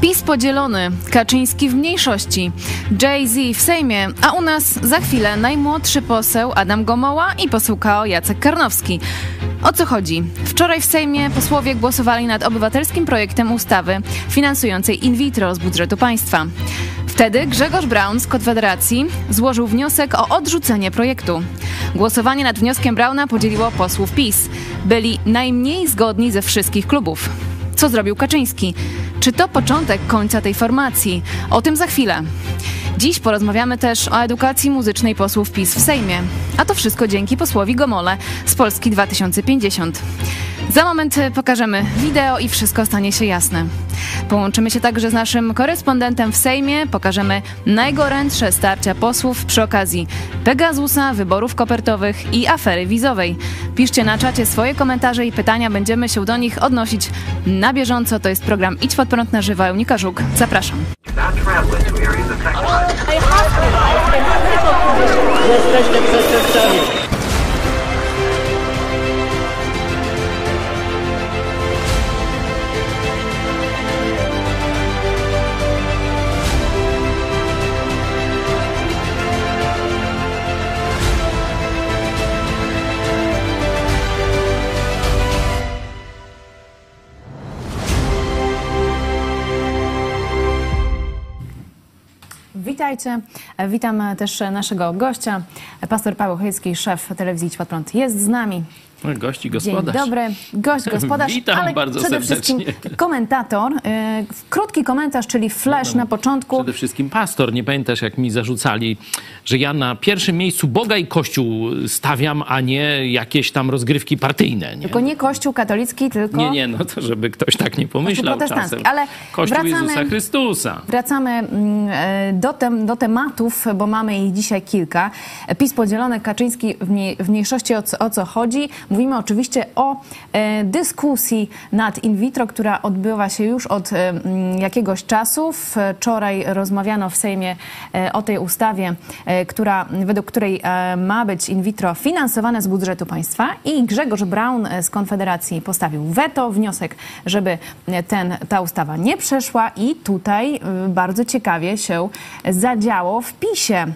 PiS podzielony, Kaczyński w mniejszości, Jay-Z w Sejmie, a u nas za chwilę najmłodszy poseł Adam Gomoła i poseł KO Jacek Karnowski. O co chodzi? Wczoraj w Sejmie posłowie głosowali nad obywatelskim projektem ustawy finansującej in vitro z budżetu państwa. Wtedy Grzegorz Braun z Konfederacji złożył wniosek o odrzucenie projektu. Głosowanie nad wnioskiem Brauna podzieliło posłów PiS. Byli najmniej zgodni ze wszystkich klubów. Co zrobił Kaczyński? Czy to początek końca tej formacji? O tym za chwilę. Dziś porozmawiamy też o edukacji muzycznej posłów PiS w Sejmie. A to wszystko dzięki posłowi Gomole z Polski 2050. Za moment pokażemy wideo i wszystko stanie się jasne. Połączymy się także z naszym korespondentem w Sejmie, pokażemy najgorętsze starcia posłów przy okazji Pegasusa, wyborów kopertowych i afery wizowej. Piszcie na czacie swoje komentarze i pytania, będziemy się do nich odnosić na bieżąco. To jest program Idź pod prąd na żywo. Unika Żuk, zapraszam. Jesteście przestępcami. Witajcie. Witam też naszego gościa. Pastor Paweł Chojecki, szef telewizji Idź jest z nami. Gości gospodarz. Dzień dobry, gość gospodarz, Witam ale bardzo przede serdecznie. wszystkim komentator. Yy, krótki komentarz, czyli flash na początku. Przede wszystkim pastor. Nie pamiętasz, jak mi zarzucali, że ja na pierwszym miejscu Boga i Kościół stawiam, a nie jakieś tam rozgrywki partyjne. Nie? Tylko nie Kościół katolicki, tylko... Nie, nie, no to żeby ktoś tak nie pomyślał czasem. ale Kościół wracamy- Jezusa Chrystusa. Wracamy mm, e, do, tem, do tematów, bo mamy ich dzisiaj kilka. PiS podzielony, Kaczyński w, mniej, w mniejszości o co, o co chodzi. Mówimy oczywiście o e, dyskusji nad in vitro, która odbywa się już od e, jakiegoś czasu. Wczoraj rozmawiano w Sejmie e, o tej ustawie, która, według której ma być in vitro finansowane z budżetu państwa i Grzegorz Braun z Konfederacji postawił weto, wniosek, żeby ten, ta ustawa nie przeszła i tutaj bardzo ciekawie się zadziało w PiSie.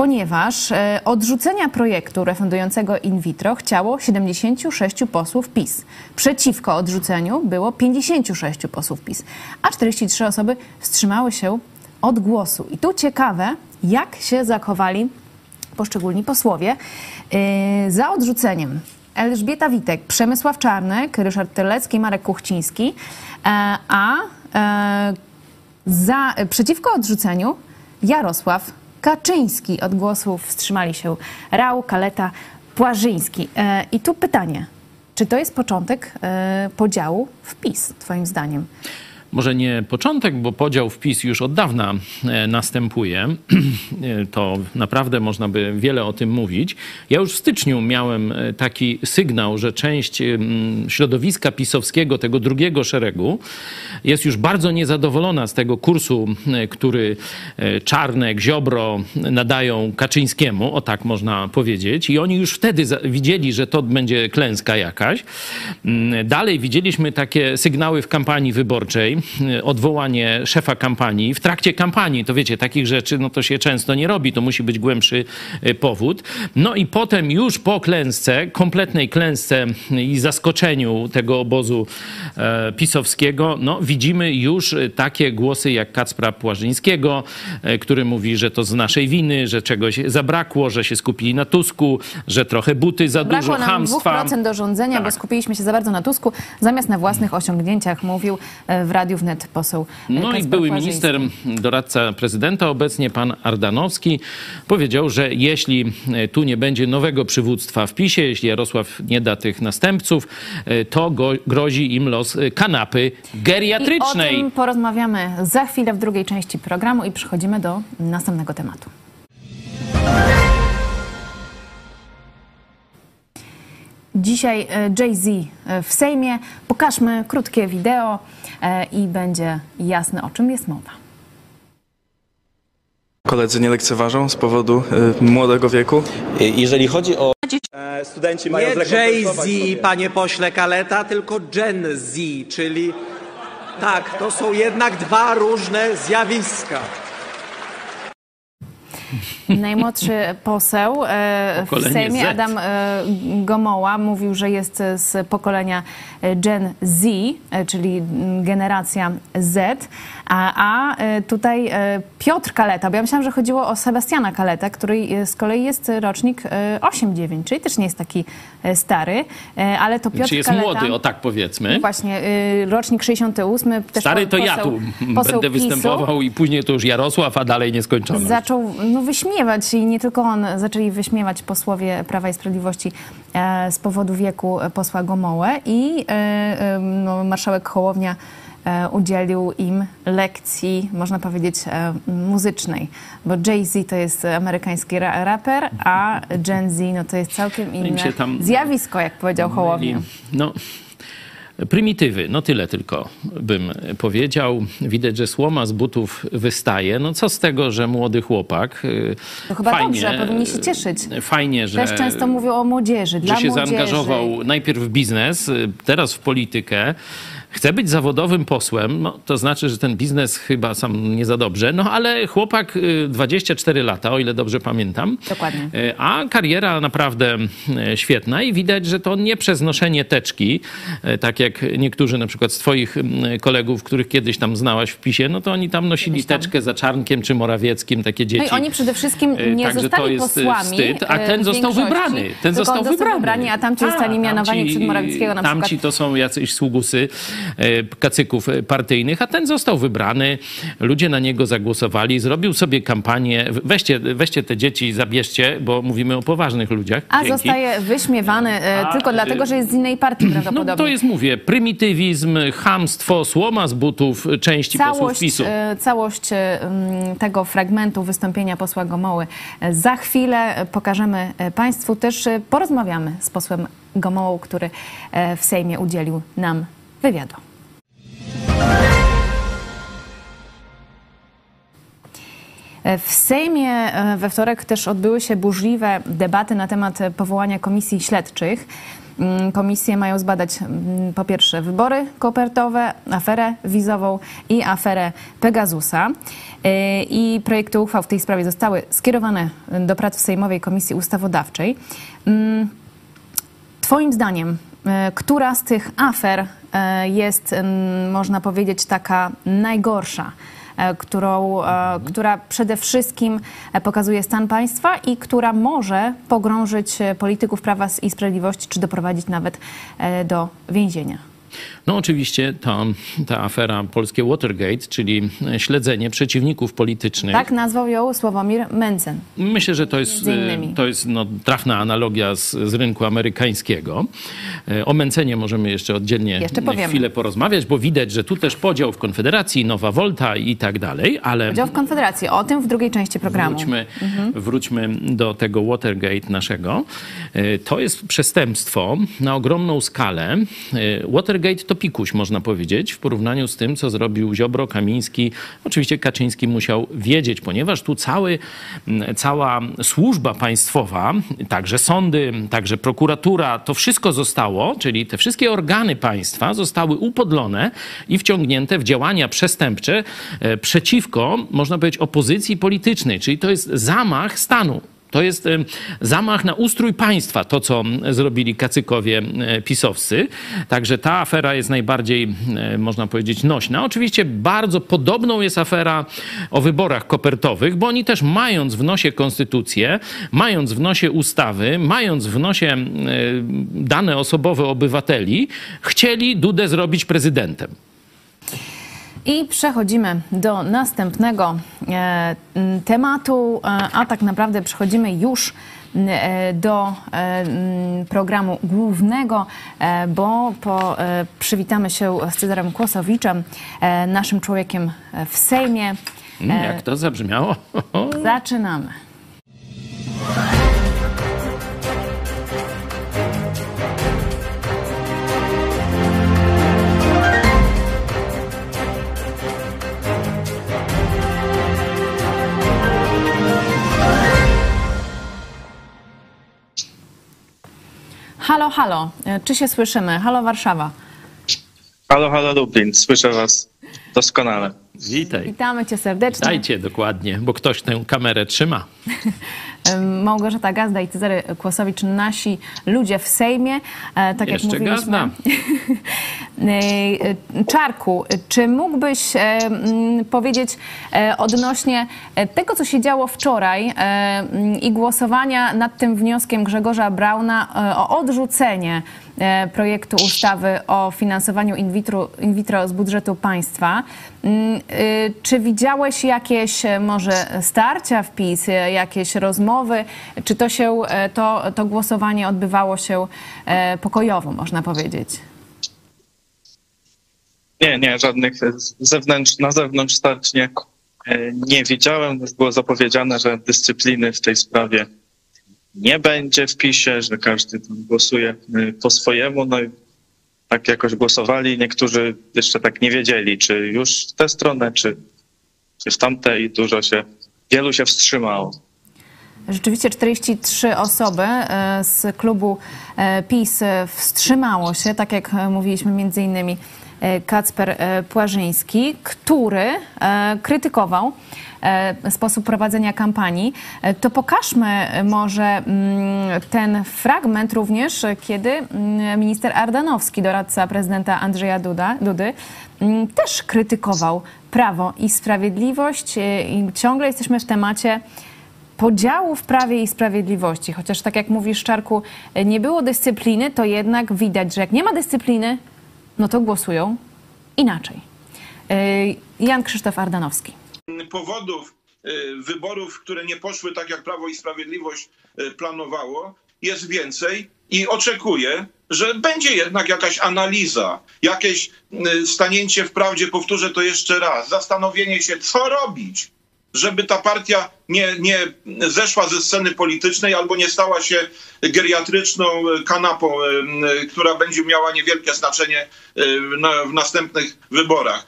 Ponieważ e, odrzucenia projektu refundującego in vitro chciało 76 posłów PiS. Przeciwko odrzuceniu było 56 posłów PiS, a 43 osoby wstrzymały się od głosu. I tu ciekawe, jak się zachowali poszczególni posłowie. Yy, Za odrzuceniem Elżbieta Witek, Przemysław Czarnek, Ryszard Terlecki, Marek Kuchciński, e, a e, za, przeciwko odrzuceniu Jarosław Kaczyński. Od głosów wstrzymali się Rał, Kaleta, Płażyński. E, I tu pytanie, czy to jest początek e, podziału w PiS, twoim zdaniem? Może nie początek, bo podział w PiS już od dawna e, następuje. E, To naprawdę można by wiele o tym mówić. Ja już w styczniu miałem e, taki sygnał, że część środowiska pisowskiego, tego drugiego szeregu, jest już bardzo niezadowolona z tego kursu, który Czarnek, Ziobro nadają Kaczyńskiemu, o tak można powiedzieć. I oni już wtedy widzieli, że to będzie klęska jakaś. Dalej widzieliśmy takie sygnały w kampanii wyborczej, odwołanie szefa kampanii. W trakcie kampanii, to wiecie, takich rzeczy no to się często nie robi, to musi być głębszy y, powód. No i potem już po klęsce, kompletnej klęsce i zaskoczeniu tego obozu e, pisowskiego, no widzimy już y, takie głosy jak Kacpra Płażyńskiego, e, który mówi, że to z naszej winy, że czegoś zabrakło, że się skupili na Tusku, że trochę buty za Brakło dużo nam hamstwa. 2% do rządzenia, bo Tak. skupiliśmy się za bardzo na Tusku, zamiast na własnych osiągnięciach, mówił e, w Radiu Wnet poseł e, No i Kacper były Płażyński. minister, doradca prezydenta obecnie, pan Ardanowski, powiedział, że jeśli e, tu nie będzie nowego przywództwa w PiSie, jeśli Jarosław nie da tych następców, e, to go, grozi im los kanapy I o geriatrycznej. tym porozmawiamy za chwilę w drugiej części programu i przechodzimy do następnego tematu. Dzisiaj Jay-Z w Sejmie. Pokażmy krótkie wideo i będzie jasne, o czym jest mowa. Koledzy nie lekceważą z powodu y, młodego wieku. Jeżeli chodzi o E, Studenci Nie mają Jay-Z, zrekompensować sobie. panie pośle Kaleta, tylko Gen Z, czyli Tak, to są jednak dwa różne zjawiska. Najmłodszy poseł e, w Sejmie, Z. Adam e, Gomoła, mówił, że jest z pokolenia e, Gen Z, czyli generacja Z. A, a tutaj Piotr Kaleta, bo ja myślałam, że chodziło o Sebastiana Kaletę, który z kolei jest rocznik e, 8-9, czyli też nie jest taki stary, ale to Piotr Czy jest Kaleta... młody, o tak powiedzmy. Właśnie, y, rocznik 68. Też Stary to ja poseł- tu poseł będę PiSu. występował i później to już Jarosław, a dalej nieskończone. Zaczął no, wyśmiewać i nie tylko on, zaczęli wyśmiewać posłowie Prawa i Sprawiedliwości e, z powodu wieku posła Gomołę i e, e, no, marszałek Hołownia e, udzielił im lekcji, można powiedzieć, e, muzycznej, bo Jay-Z to jest amerykański ra- raper, a Gen Z no, to jest całkiem inne tam zjawisko, jak powiedział Hołownia. No, prymitywy, no tyle tylko bym powiedział. Widać, że słoma z butów wystaje. No co z tego, że młody chłopak. y, To chyba dobrze, powinni się cieszyć. Fajnie, że... Też często mówią o młodzieży, dla że się młodzieży. zaangażował najpierw w biznes, y, teraz w politykę. Chce być zawodowym posłem, no, to znaczy, że ten biznes chyba sam nie za dobrze, no ale chłopak y, 24 lata, o ile dobrze pamiętam. Dokładnie. Y, A kariera naprawdę y, świetna i widać, że to nie przez noszenie teczki, y, tak jak niektórzy na przykład z twoich y, kolegów, których kiedyś tam znałaś w PiSie, no to oni tam nosili tam. teczkę za Czarnkiem czy Morawieckim, takie dzieci. No i oni przede wszystkim Y, nie także zostali to jest, y, posłami. wstyd, a y, ten został wybrany. Ten tylko został on wybrany. a tamci zostali mianowani tamci- przez Morawieckiego na tamci przykład. to są jacyś sługusy kacyków e, partyjnych, a ten został wybrany. Ludzie na niego zagłosowali, zrobił sobie kampanię. Weźcie, weźcie te dzieci i zabierzcie, bo mówimy o poważnych ludziach. A Dzięki. zostaje wyśmiewany y, A, tylko dlatego, że jest z innej partii No prawdopodobnie. to jest, mówię, prymitywizm, chamstwo, słoma z butów części posłów Całość, PiSu. y, całość tego fragmentu wystąpienia posła Gomoły za chwilę pokażemy Państwu. Też porozmawiamy z posłem Gomołą, który w Sejmie udzielił nam wywiadu. W Sejmie e, we wtorek też odbyły się burzliwe debaty na temat powołania komisji śledczych. Mm, Komisje mają zbadać mm, po pierwsze wybory kopertowe, aferę wizową i aferę Pegasusa. E, I projekty uchwał w tej sprawie zostały skierowane do prac w Sejmowej Komisji Ustawodawczej. Mm, Twoim zdaniem, która z tych afer e, jest, można powiedzieć, taka najgorsza, e, którą, e, która przede wszystkim e, pokazuje stan państwa i która może pogrążyć e, polityków Prawa i Sprawiedliwości, czy doprowadzić nawet e, do więzienia? No oczywiście ta, ta afera polskie Watergate, czyli śledzenie przeciwników politycznych. Tak nazwał ją Sławomir Mencen. Myślę, że to jest, to jest no, trafna analogia z, z rynku amerykańskiego. E, O Mencenie możemy jeszcze oddzielnie Jeszcze chwilę porozmawiać, bo widać, że tu też podział w Konfederacji, Nowa Volta i tak dalej, ale Dział w Konfederacji. O tym w drugiej części programu. wróćmy, wróćmy do tego Watergate naszego. E, To jest przestępstwo na ogromną skalę. E, Watergate to pikuś, można powiedzieć, w porównaniu z tym, co zrobił Ziobro, Kamiński. Oczywiście Kaczyński musiał wiedzieć, ponieważ tu cały, cała służba państwowa, także sądy, także prokuratura, to wszystko zostało, czyli te wszystkie organy państwa zostały upodlone i wciągnięte w działania przestępcze e, przeciwko, można powiedzieć, opozycji politycznej, czyli to jest zamach stanu. To jest zamach na ustrój państwa, to co zrobili kacykowie pisowscy. Także ta afera jest najbardziej, można powiedzieć, nośna. Oczywiście bardzo podobną jest afera o wyborach kopertowych, bo oni też mając w nosie konstytucję, mając w nosie ustawy, mając w nosie dane osobowe obywateli, chcieli Dudę zrobić prezydentem. I przechodzimy do następnego e, tematu, e, a tak naprawdę przechodzimy już e, do programu głównego, bo po, przywitamy się z Cezarem Kłosowiczem, naszym człowiekiem w Sejmie. Mm, Jak to zabrzmiało? Zaczynamy. Halo, halo, E, czy się słyszymy? Halo Warszawa. Halo, halo Lublin, słyszę was. Doskonale. Witaj. Witamy cię serdecznie. Dajcie dokładnie, bo ktoś tę kamerę trzyma. Małgorzata Gazda i Cezary Kłosowicz, nasi ludzie w Sejmie. E, Tak jak Jeszcze mówiliśmy. Gazda. E, Czarku, czy mógłbyś e, powiedzieć e, odnośnie e, tego, co się działo wczoraj e, i głosowania nad tym wnioskiem Grzegorza Brauna e, o odrzucenie e, projektu ustawy o finansowaniu in vitro, in vitro z budżetu państwa. Mm, y, Czy widziałeś jakieś e, może starcia w PiS, e, jakieś rozmowy? Czy to się, e, to, to głosowanie odbywało się pokojowo, można powiedzieć? Nie, nie, żadnych zewnętrz, na zewnątrz starć nie, nie widziałem. Było zapowiedziane, że dyscypliny w tej sprawie nie będzie w PiSie, że każdy tam głosuje po swojemu. No i tak jakoś głosowali. Niektórzy jeszcze tak nie wiedzieli, czy już w tę stronę, czy, czy w tamte i dużo się, wielu się wstrzymało. Rzeczywiście 43 osoby e, z klubu e, PiS wstrzymało się, tak jak mówiliśmy między innymi e, Kacper Płażyński, który krytykował sposób prowadzenia kampanii. E, To pokażmy e, może mm, ten fragment również, e, kiedy mm, minister Ardanowski, doradca prezydenta Andrzeja Duda, Dudy, mm, też krytykował Prawo i Sprawiedliwość e, i ciągle jesteśmy w temacie podziału w Prawie i Sprawiedliwości. Chociaż tak jak mówisz, Czarku, nie było dyscypliny, to jednak widać, że jak nie ma dyscypliny, no to głosują inaczej. Jan Krzysztof Ardanowski. Powodów y, wyborów, które nie poszły tak, jak Prawo i Sprawiedliwość y, planowało, jest więcej i oczekuję, że będzie jednak jakaś analiza, jakieś y, stanięcie w prawdzie, powtórzę to jeszcze raz, zastanowienie się, co robić, żeby ta partia nie, nie zeszła ze sceny politycznej albo nie stała się geriatryczną kanapą, która będzie miała niewielkie znaczenie na, w następnych wyborach.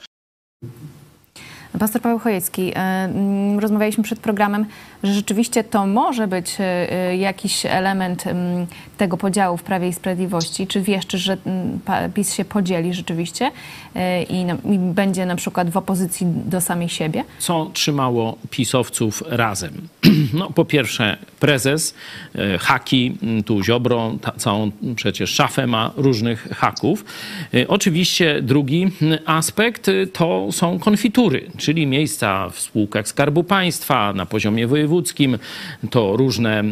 Pastor Paweł Chojecki, e, mm, rozmawialiśmy przed programem, że rzeczywiście to może być e, e, jakiś element mm, tego podziału w Prawie i Sprawiedliwości. Czy wiesz, czy, że mm, PiS się podzieli rzeczywiście e, i, i będzie na przykład w opozycji do samej siebie? co trzymało pisowców razem? No, po pierwsze, prezes, e, haki, m, tu Ziobro, ta, całą przecież szafę ma różnych haków. E, Oczywiście drugi m, aspekt y, to są konfitury, czyli miejsca w spółkach Skarbu Państwa na poziomie wojewódzkim, to różne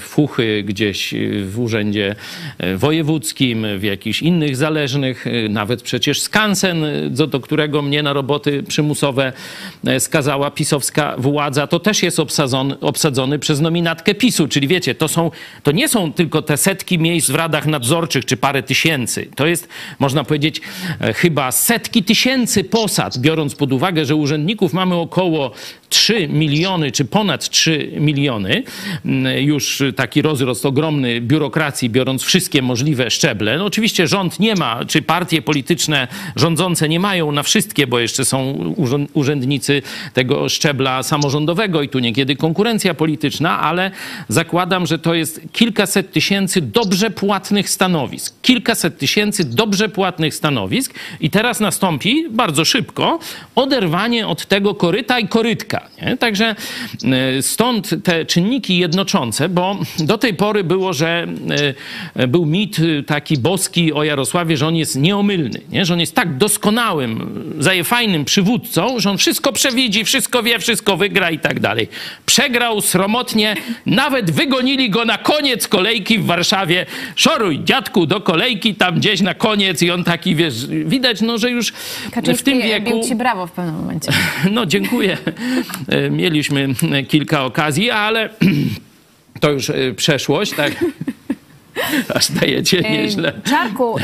fuchy gdzieś w urzędzie e, wojewódzkim, w jakichś innych zależnych, y, nawet przecież skansen, y, co do którego mnie na roboty przymusowe e, skazała pisowska władza, to też jest obsadzony, obsadzony przez nominatkę PiSu. Czyli wiecie, to, są, to nie są tylko te setki miejsc w radach nadzorczych czy parę tysięcy. To jest, można powiedzieć, e, chyba setki tysięcy posad, biorąc pod uwagę, że urzędników mamy około 3 miliony, czy ponad 3 miliony. Mm, Już taki rozrost ogromny biurokracji, biorąc wszystkie możliwe szczeble. No oczywiście rząd nie ma, czy partie polityczne rządzące nie mają na wszystkie, bo jeszcze są urzędnicy tego szczebla samorządowego i tu niekiedy konkurencja polityczna, ale zakładam, że to jest kilkaset tysięcy dobrze płatnych stanowisk. Kilkaset tysięcy dobrze płatnych stanowisk i teraz nastąpi bardzo szybko oderwanie od tego koryta i korytka. Nie? Także e, stąd te czynniki jednoczące, bo do tej pory było, że e, był mit e, taki boski o Jarosławie, że on jest nieomylny, nie? że on jest tak doskonałym, zajefajnym przywódcą, że on wszystko przewidzi, wszystko wie, wszystko wygra i tak dalej. Przegrał sromotnie, nawet wygonili go na koniec kolejki w Warszawie. Szoruj, dziadku, do kolejki tam gdzieś na koniec i on taki, wiesz, widać, no, że już w Kaczyński tym wieku... bił ci brawo w pewnym momencie. No, dziękuję. E, Mieliśmy kilka okazji, ale to już e, przeszłość, tak? Aż dajecie nieźle. Czarku,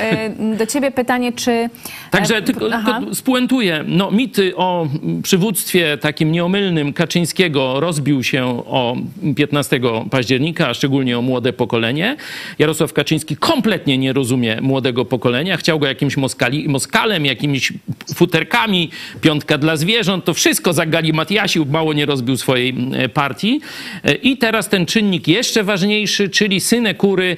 do ciebie pytanie, czy... Także tylko, tylko spuentuję. No, mity o przywództwie takim nieomylnym Kaczyńskiego rozbił się o 15 października, a szczególnie o młode pokolenie. Jarosław Kaczyński kompletnie nie rozumie młodego pokolenia. Chciał go jakimś moskali, moskalem, jakimś futerkami, piątka dla zwierząt, to wszystko zagalimatiasił, mało nie rozbił swojej e, partii. E, I teraz ten czynnik jeszcze ważniejszy, czyli synekury,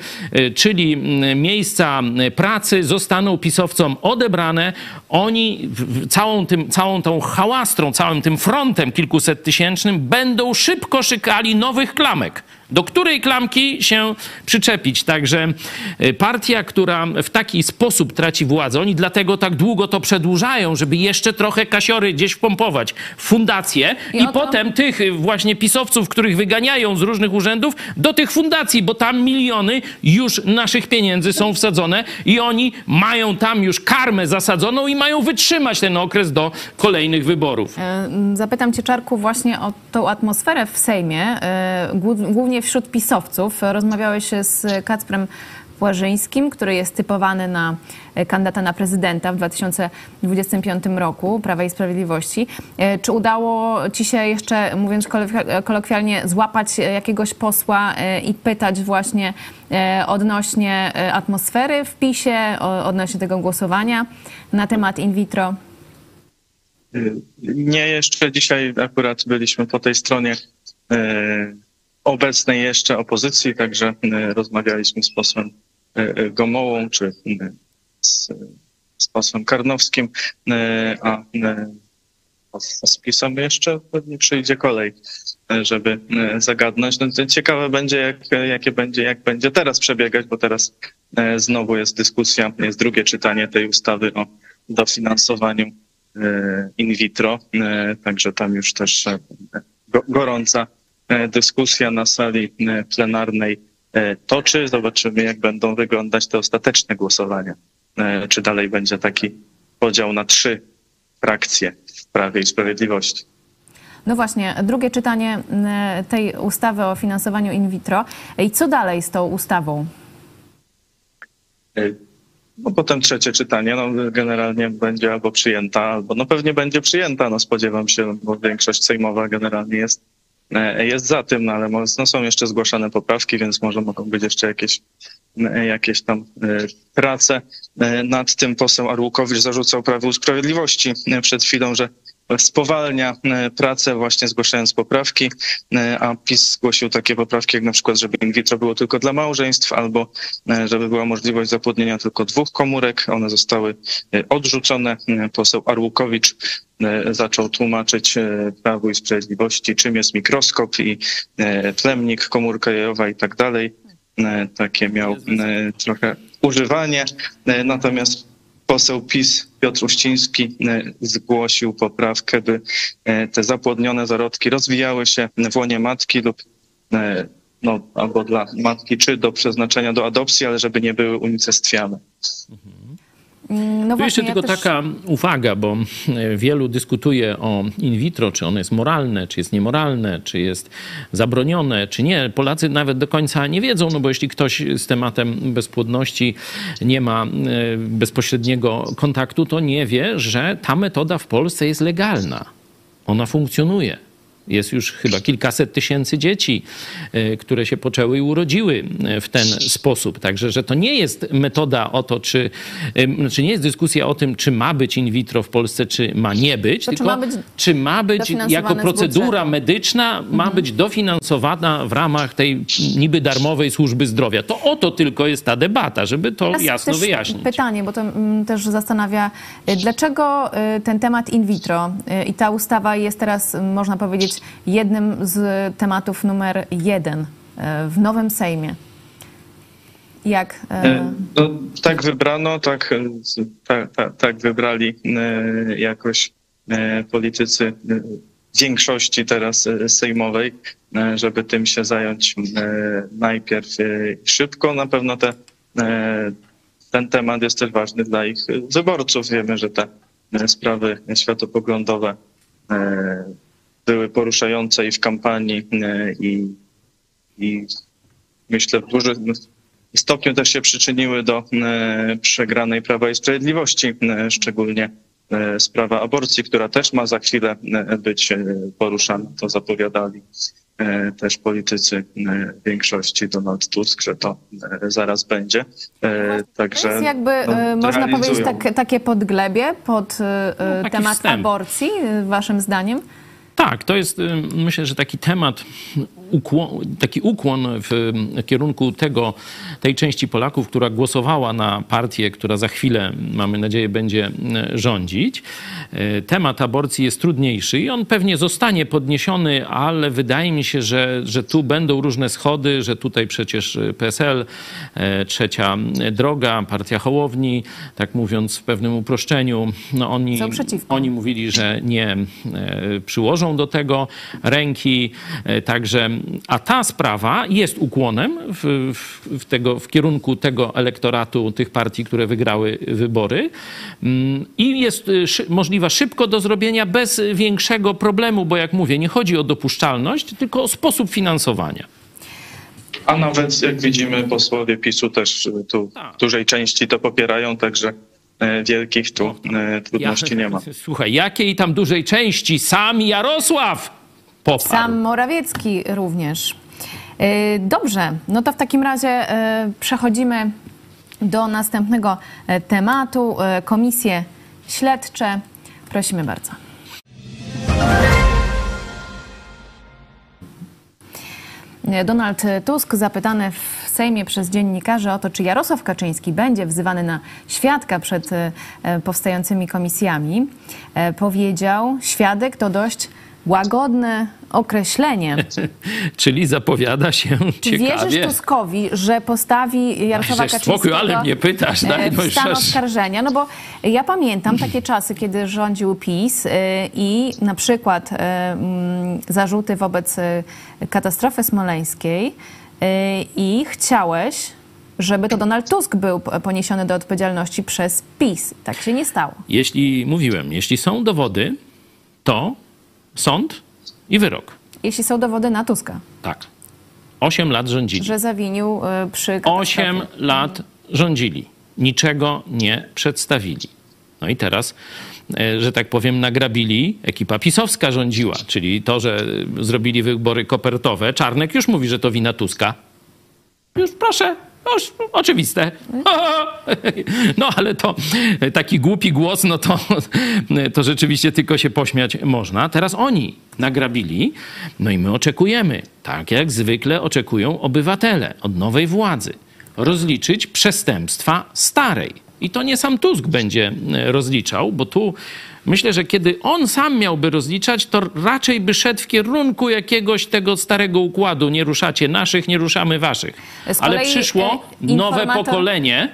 czyli miejsca pracy zostaną pisowcom odebrane. Oni całą, tym, całą tą hałastrą, całym tym frontem kilkuset tysięcznym będą szybko szykali nowych klamek do której klamki się przyczepić. Także y, partia, która w taki sposób traci władzę, oni dlatego tak długo to przedłużają, żeby jeszcze trochę kasiory gdzieś wpompować w fundacje i, i potem tych y, właśnie pisowców, których wyganiają z różnych urzędów, do tych fundacji, bo tam miliony już naszych pieniędzy są wsadzone i oni mają tam już karmę zasadzoną i mają wytrzymać ten okres do kolejnych wyborów. E, zapytam cię, Czarku, właśnie o tą atmosferę w Sejmie, e, wśród pisowców. Rozmawiałeś z Kacprem Płażyńskim, który jest typowany na kandydata na prezydenta w 2025 roku Prawa i Sprawiedliwości. E, czy udało ci się jeszcze, mówiąc kolokwialnie, złapać jakiegoś posła e, i pytać właśnie e, odnośnie atmosfery w PiSie, odnośnie tego głosowania na temat in vitro? Nie, jeszcze dzisiaj akurat byliśmy po tej stronie obecnej jeszcze opozycji, także e, rozmawialiśmy z posłem e, e, Gomołą czy z, z posłem Karnowskim, a z PiSem jeszcze pewnie przyjdzie kolej, żeby zagadnąć. No, ciekawe będzie, jak, jakie będzie, jak będzie teraz przebiegać, bo teraz znowu jest dyskusja, jest drugie czytanie tej ustawy o dofinansowaniu in vitro, także tam już też gorąca dyskusja na sali e, plenarnej e, toczy. Zobaczymy, jak będą wyglądać te ostateczne głosowania. Czy dalej będzie taki podział na trzy frakcje w Prawie i Sprawiedliwości. No właśnie, drugie czytanie tej ustawy o finansowaniu in vitro. I co dalej z tą ustawą? No potem trzecie czytanie, no generalnie będzie albo przyjęta, albo no pewnie będzie przyjęta, no spodziewam się, bo większość sejmowa generalnie jest E, jest za tym, no ale no, są jeszcze zgłaszane poprawki, więc może mogą być jeszcze jakieś, e, jakieś tam e, prace. Nad tym poseł Arłukowicz zarzucał Prawu Sprawiedliwości przed chwilą, że spowalnia pracę właśnie zgłaszając poprawki, a PiS zgłosił takie poprawki jak na przykład, żeby in vitro było tylko dla małżeństw albo żeby była możliwość zapłodnienia tylko dwóch komórek. One zostały odrzucone. Poseł Arłukowicz zaczął tłumaczyć Prawu i Sprawiedliwości, czym jest mikroskop i plemnik, komórka jajowa i tak dalej. Takie miał trochę używanie. Natomiast poseł PiS Piotr Uściński e, zgłosił poprawkę, by e, te zapłodnione zarodki rozwijały się w łonie matki lub e, no, albo dla matki, czy do przeznaczenia do adopcji, ale żeby nie były unicestwiane. Mhm. Mm, no tu jeszcze tylko też... taka uwaga, bo e, wielu dyskutuje o in vitro, czy ono jest moralne, czy jest niemoralne, czy jest zabronione, czy nie. Polacy nawet do końca nie wiedzą, no bo jeśli ktoś z tematem bezpłodności nie ma e, bezpośredniego kontaktu, to nie wie, że ta metoda w Polsce jest legalna. Ona funkcjonuje. Jest już chyba kilkaset tysięcy dzieci, e, które się poczęły i urodziły e, w ten sposób. Także, że to nie jest metoda o to, czy, znaczy nie jest dyskusja o tym, czy ma być in vitro w Polsce, czy ma nie być, to tylko czy ma być, czy ma być jako procedura medyczna, ma mhm. być dofinansowana w ramach tej niby darmowej służby zdrowia. To o to tylko jest ta debata, żeby to Teraz jasno wyjaśnić. Pytanie, bo to mm, też zastanawia, dlaczego ten temat in vitro i ta ustawa jest teraz, można powiedzieć, być jednym z tematów numer jeden e, w nowym Sejmie. Jak? E, e, no, tak wybrano, tak, tak, tak, wybrali jakoś politycy większości teraz sejmowej, żeby tym się zająć najpierw szybko. Na pewno te, ten temat jest też ważny dla ich wyborców. Wiemy, że te sprawy światopoglądowe były poruszające i w kampanii e, i, i myślę w dużym stopniu też się przyczyniły do e, przegranej Prawa i Sprawiedliwości, e, szczególnie sprawa aborcji, która też ma za chwilę być poruszana, to zapowiadali też politycy większości Donald Tusk, że to zaraz będzie. Także To jest jakby, no, można powiedzieć, realizują. tak, takie podglebie pod No, temat wstęp. aborcji, waszym zdaniem? Tak, to jest y, myślę, że taki temat, ukłon, taki ukłon w kierunku tego, tej części Polaków, która głosowała na partię, która za chwilę, mamy nadzieję, będzie rządzić. Y, Temat aborcji jest trudniejszy i on pewnie zostanie podniesiony, ale wydaje mi się, że, że tu będą różne schody, że tutaj przecież PSL, e, trzecia droga, partia Hołowni, tak mówiąc w pewnym uproszczeniu, no oni, oni mówili, że nie e, przyłożą do tego ręki. e, Także, a ta sprawa jest ukłonem w, w, tego, w kierunku tego elektoratu, tych partii, które wygrały wybory. Mm, I jest szy, możliwa szybko do zrobienia bez większego problemu, bo jak mówię, nie chodzi o dopuszczalność, tylko o sposób finansowania. A nawet jak widzimy, posłowie PiSu też e, tu Tak. w dużej części to popierają, także e, wielkich tu e, trudności nie ma. Słuchaj, jakiej tam dużej części? Sam Jarosław poparł. Sam Morawiecki również. E, Dobrze, no to w takim razie e, przechodzimy do następnego e, tematu. Komisje śledcze. Prosimy bardzo. Donald Tusk zapytany w Sejmie przez dziennikarzy o to, czy Jarosław Kaczyński będzie wzywany na świadka przed powstającymi komisjami, powiedział, świadek to dość łagodne określenie. Czyli zapowiada się Czy wierzysz ciekawie. Tuskowi, że postawi Jarosława Kaczyńskiego spokój, ale mnie pytasz, e, daj, w już stan aż- oskarżenia? No bo ja pamiętam takie czasy, kiedy rządził PiS y, i na przykład y, mm, zarzuty wobec katastrofy smoleńskiej i chciałeś, żeby to Donald Tusk był poniesiony do odpowiedzialności przez PiS. Tak się nie stało. Jeśli mówiłem, jeśli są dowody, to sąd i wyrok. Jeśli są dowody na Tuska, Tak. Osiem lat rządzili. że zawinił y, przy. Osiem lat rządzili. Niczego nie przedstawili. No i teraz, e, że tak powiem, nagrabili. Ekipa pisowska rządziła, czyli to, że zrobili wybory kopertowe. Czarnek już mówi, że to wina Tuska. Już proszę, już oczywiste. No ale to taki głupi głos, no to, to rzeczywiście tylko się pośmiać można. Teraz oni nagrabili, no i my oczekujemy, tak jak zwykle oczekują obywatele od nowej władzy, rozliczyć przestępstwa starej. I to nie sam Tusk będzie rozliczał, bo tu myślę, że kiedy on sam miałby rozliczać, to raczej by szedł w kierunku jakiegoś tego starego układu. Nie ruszacie naszych, nie ruszamy waszych. Ale przyszło e, nowe pokolenie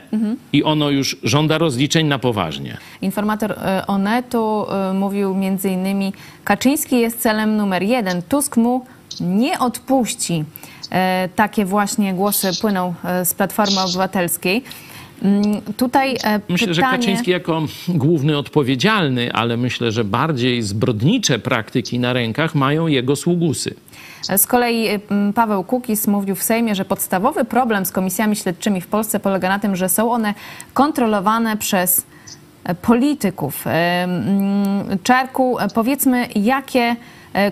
i ono już żąda rozliczeń na poważnie. Informator e, Onetu e, mówił między innymi, Kaczyński jest celem numer jeden. Tusk mu nie odpuści. Takie właśnie głosy płyną z Platformy Obywatelskiej. Mm, Tutaj e, Myślę, że pytanie... Kaczyński jako główny odpowiedzialny, ale myślę, że bardziej zbrodnicze praktyki na rękach mają jego sługusy. Z kolei mm, Paweł Kukis mówił w Sejmie, że podstawowy problem z komisjami śledczymi w Polsce polega na tym, że są one kontrolowane przez e, polityków. E, Czarku, e, powiedzmy, jakie e,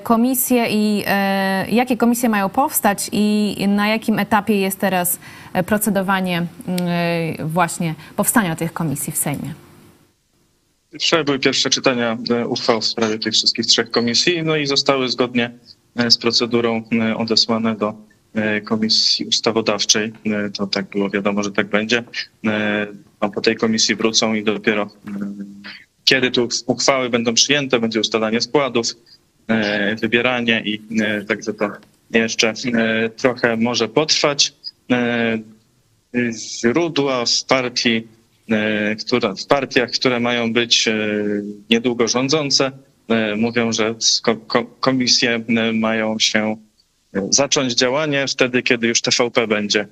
komisje i e, jakie komisje mają powstać i na jakim etapie jest teraz e, procedowanie mm, e, właśnie powstania tych komisji w Sejmie? Wczoraj były pierwsze czytania e, uchwał w sprawie tych wszystkich trzech komisji, no i zostały zgodnie e, z procedurą e, odesłane do e, Komisji Ustawodawczej. E, To tak było wiadomo, że tak będzie. E, A po tej komisji wrócą i dopiero e, kiedy tu uchwały będą przyjęte, będzie ustalanie składów, e, wybieranie i e, także to jeszcze e, trochę może potrwać. E, źródła w partii, e, która, w partiach, które mają być e, niedługo rządzące, e, mówią, że ko- ko- komisje e, mają się e, zacząć działanie wtedy, kiedy już TVP będzie,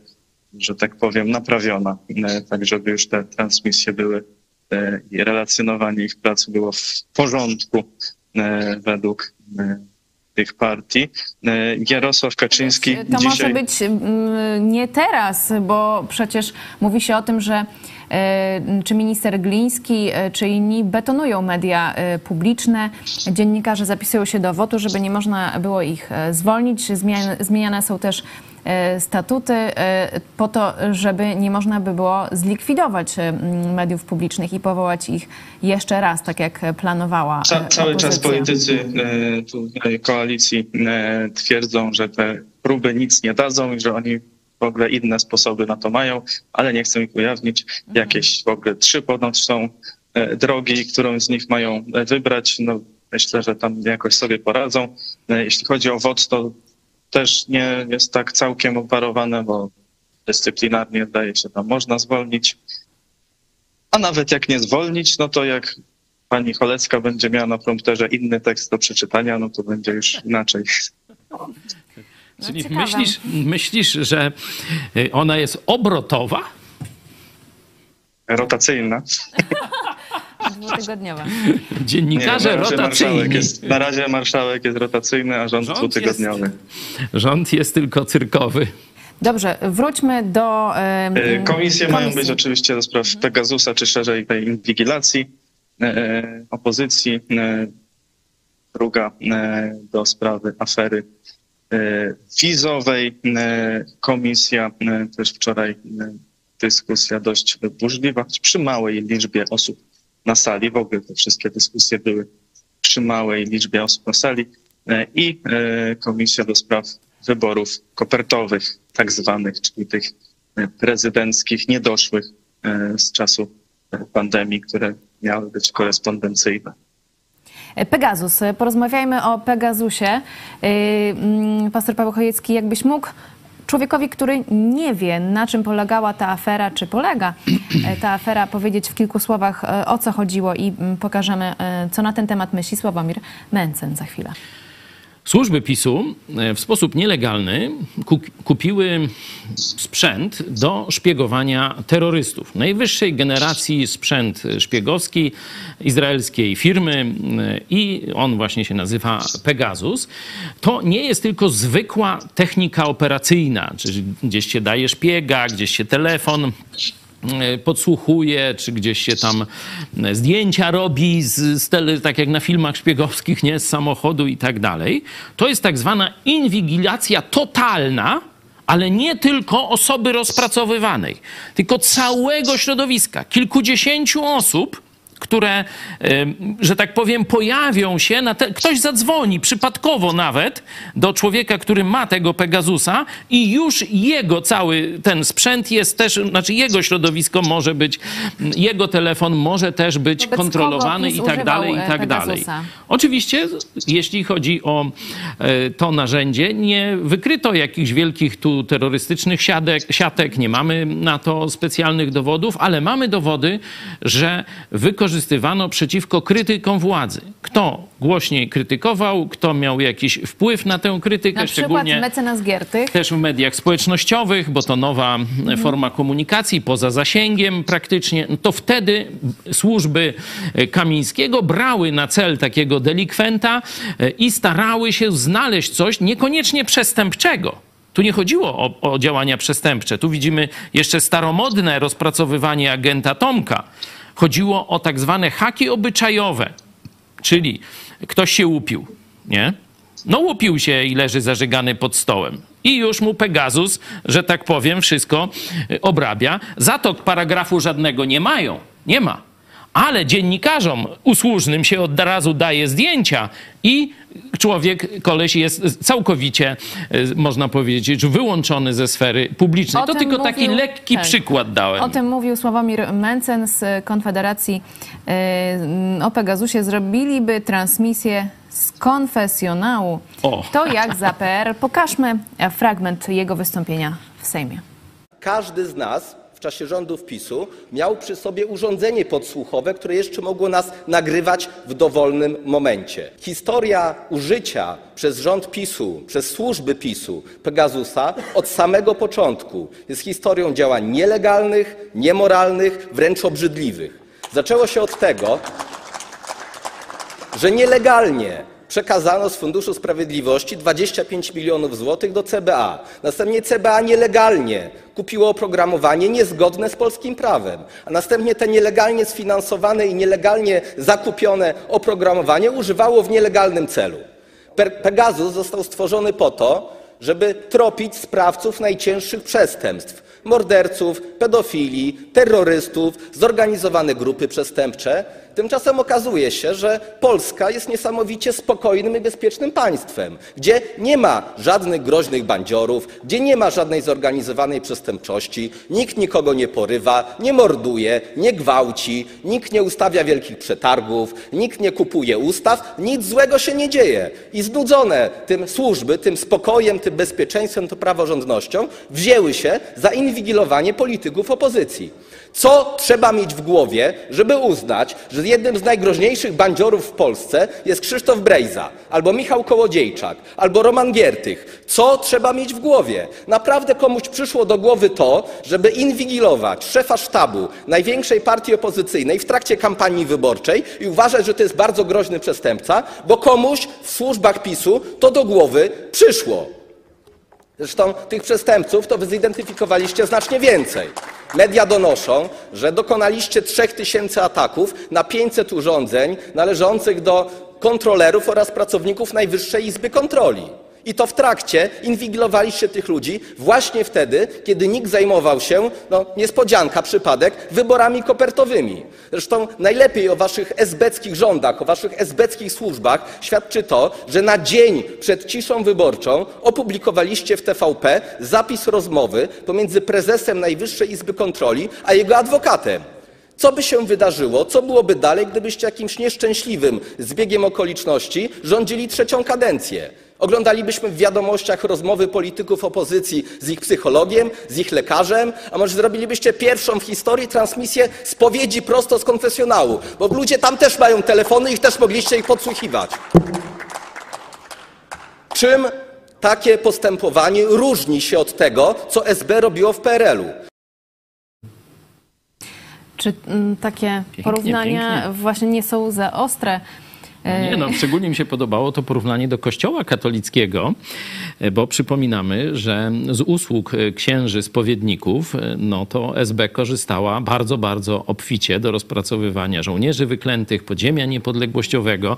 że tak powiem, naprawiona, e, tak żeby już te transmisje były e, i relacjonowanie ich pracy było w porządku e, według e, tych partii. E, Jarosław Kaczyński To dzisiaj... może być nie teraz, bo przecież mówi się o tym, że e, czy minister Gliński, e, czy inni betonują media e, publiczne. Dziennikarze zapisują się do wotu, żeby nie można było ich e, zwolnić. Zmian- Zmieniane są też e, statuty e, po to, żeby nie można by było zlikwidować e, mediów publicznych i powołać ich jeszcze raz, tak jak planowała Ca, e, cały czas opozycja. politycy e, tutaj koalicji e, twierdzą, że te próby nic nie dadzą i że oni w ogóle inne sposoby na to mają, ale nie chcą ich ujawnić. Jakieś w ogóle trzy ponoć są e, drogi, którą z nich mają e, wybrać. No, myślę, że tam jakoś sobie poradzą. E, Jeśli chodzi o WOT, to też nie jest tak całkiem operowane, bo dyscyplinarnie zdaje się tam można zwolnić. A nawet jak nie zwolnić, no to jak pani Cholecka będzie miała na prompterze inny tekst do przeczytania, no to będzie już inaczej. Czyli ciekawe. myślisz, myślisz, że y, ona jest obrotowa? Rotacyjna. Dwutygodniowa. Dziennikarze na, razie marszałek rotacyjni. jest, na razie marszałek jest rotacyjny, a rząd, Rząd dwutygodniowy. Rząd jest tylko cyrkowy. Dobrze, wróćmy do E, Komisje mają komisji. być oczywiście do spraw Pegasusa, czy szerzej tej inwigilacji e, e, opozycji. E, Druga e, do sprawy afery e, wizowej. E, Komisja, e, też wczoraj e, dyskusja dość burzliwa, przy małej liczbie osób na sali. W ogóle te wszystkie dyskusje były przy małej liczbie osób na sali. E, I e, Komisja do spraw wyborów kopertowych, tak zwanych, czyli tych e, prezydenckich, niedoszłych z czasu pandemii, które miały być korespondencyjne. Pegasus. Porozmawiajmy o Pegasusie. Yy, mm, Pastor Paweł Chojecki, jakbyś mógł człowiekowi, który nie wie, na czym polegała ta afera, czy polega e, ta afera, powiedzieć w kilku słowach, e, o co chodziło i mm, pokażemy, e, co na ten temat myśli Sławomir Mencen za chwilę. Służby PiSu e, w sposób nielegalny ku- kupiły sprzęt do szpiegowania terrorystów. Najwyższej generacji sprzęt szpiegowski izraelskiej firmy e, i on właśnie się nazywa Pegasus. To nie jest tylko zwykła technika operacyjna, czyli gdzieś się daje szpiega, gdzieś się telefon podsłuchuje, czy gdzieś się tam e, zdjęcia robi, z, z tele, tak jak na filmach szpiegowskich, nie, z samochodu i tak dalej. To jest tak zwana inwigilacja totalna, ale nie tylko osoby rozpracowywanej, tylko całego środowiska, kilkudziesięciu osób, które, że tak powiem, pojawią się, te, ktoś zadzwoni przypadkowo nawet do człowieka, który ma tego Pegasusa i już jego cały ten sprzęt jest też, znaczy jego środowisko może być, jego telefon może też być Wobec kontrolowany i tak dalej, i e, tak dalej. Pegasusa? Oczywiście, jeśli chodzi o e, to narzędzie, nie wykryto jakichś wielkich tu terrorystycznych siatek, siatek, nie mamy na to specjalnych dowodów, ale mamy dowody, że wykorzystywano przeciwko krytykom władzy. Kto głośniej krytykował, kto miał jakiś wpływ na tę krytykę, Na przykład szczególnie mecenas Giertych. też w mediach społecznościowych, bo to nowa forma komunikacji poza zasięgiem praktycznie, to wtedy służby Kamińskiego brały na cel takiego delikwenta e, i starały się znaleźć coś niekoniecznie przestępczego. Tu nie chodziło o, o działania przestępcze. Tu widzimy jeszcze staromodne rozpracowywanie agenta Tomka. Chodziło o tak zwane haki obyczajowe, czyli ktoś się łupił, nie? No łupił się i leży zażygany pod stołem. I już mu Pegasus, że tak powiem, wszystko y, obrabia. Za to paragrafu żadnego nie mają. Nie ma. Ale dziennikarzom usłużnym się od razu daje zdjęcia i człowiek, koleś jest całkowicie, y, można powiedzieć, wyłączony ze sfery publicznej. O to tylko taki mówił- lekki tak. przykład dałem. O tym mówił Sławomir Mencen z Konfederacji yy, o Pegasusie. Zrobiliby transmisję z konfesjonału. O. To jak za PR. Pokażmy fragment jego wystąpienia w Sejmie. Każdy z nas czasie rządów PiSu miał przy sobie urządzenie podsłuchowe, które jeszcze mogło nas nagrywać w dowolnym momencie. Historia użycia przez rząd PiSu, przez służby PiSu Pegasusa od samego początku jest historią działań nielegalnych, niemoralnych, wręcz obrzydliwych. Zaczęło się od tego, że nielegalnie przekazano z Funduszu Sprawiedliwości 25 milionów złotych do CBA. Następnie CBA nielegalnie kupiło oprogramowanie niezgodne z polskim prawem, a następnie te nielegalnie sfinansowane i nielegalnie zakupione oprogramowanie używało w nielegalnym celu. Pegasus został stworzony po to, żeby tropić sprawców najcięższych przestępstw morderców, pedofili, terrorystów, zorganizowane grupy przestępcze. Tymczasem okazuje się, że Polska jest niesamowicie spokojnym i bezpiecznym państwem, gdzie nie ma żadnych groźnych bandziorów, gdzie nie ma żadnej zorganizowanej przestępczości, nikt nikogo nie porywa, nie morduje, nie gwałci, nikt nie ustawia wielkich przetargów, nikt nie kupuje ustaw, nic złego się nie dzieje. I znudzone tym służby, tym spokojem, tym bezpieczeństwem, tą praworządnością wzięły się za inwigilowanie polityków opozycji. Co trzeba mieć w głowie, żeby uznać, że jednym z najgroźniejszych bandziorów w Polsce jest Krzysztof Brejza, albo Michał Kołodziejczak, albo Roman Giertych? Co trzeba mieć w głowie? Naprawdę komuś przyszło do głowy to, żeby inwigilować szefa sztabu największej partii opozycyjnej w trakcie kampanii wyborczej i uważać, że to jest bardzo groźny przestępca, bo komuś w służbach PiSu to do głowy przyszło. Zresztą tych przestępców to wy zidentyfikowaliście znacznie więcej. Media donoszą, że dokonaliście 3000 ataków na 500 urządzeń należących do kontrolerów oraz pracowników Najwyższej Izby Kontroli. I to w trakcie inwigilowaliście tych ludzi właśnie wtedy, kiedy nikt zajmował się, no niespodzianka, przypadek, wyborami kopertowymi. Zresztą najlepiej o waszych esbeckich rządach, o waszych esbeckich służbach świadczy to, że na dzień przed ciszą wyborczą opublikowaliście w TVP zapis rozmowy pomiędzy prezesem Najwyższej Izby Kontroli a jego adwokatem. Co by się wydarzyło, co byłoby dalej, gdybyście jakimś nieszczęśliwym zbiegiem okoliczności rządzili trzecią kadencję? Oglądalibyśmy w wiadomościach rozmowy polityków opozycji z ich psychologiem, z ich lekarzem, a może zrobilibyście pierwszą w historii transmisję spowiedzi prosto z konfesjonału, bo ludzie tam też mają telefony i też mogliście ich podsłuchiwać. Czym takie postępowanie różni się od tego, co SB robiło w PRL-u? Czy mm, takie Pięknie, porównania pięknie. właśnie nie są za ostre? Nie no, szczególnie mi się podobało to porównanie do kościoła katolickiego, e, bo przypominamy, że z usług e, księży spowiedników, e, no to SB korzystała bardzo, bardzo obficie do rozpracowywania żołnierzy wyklętych, podziemia niepodległościowego.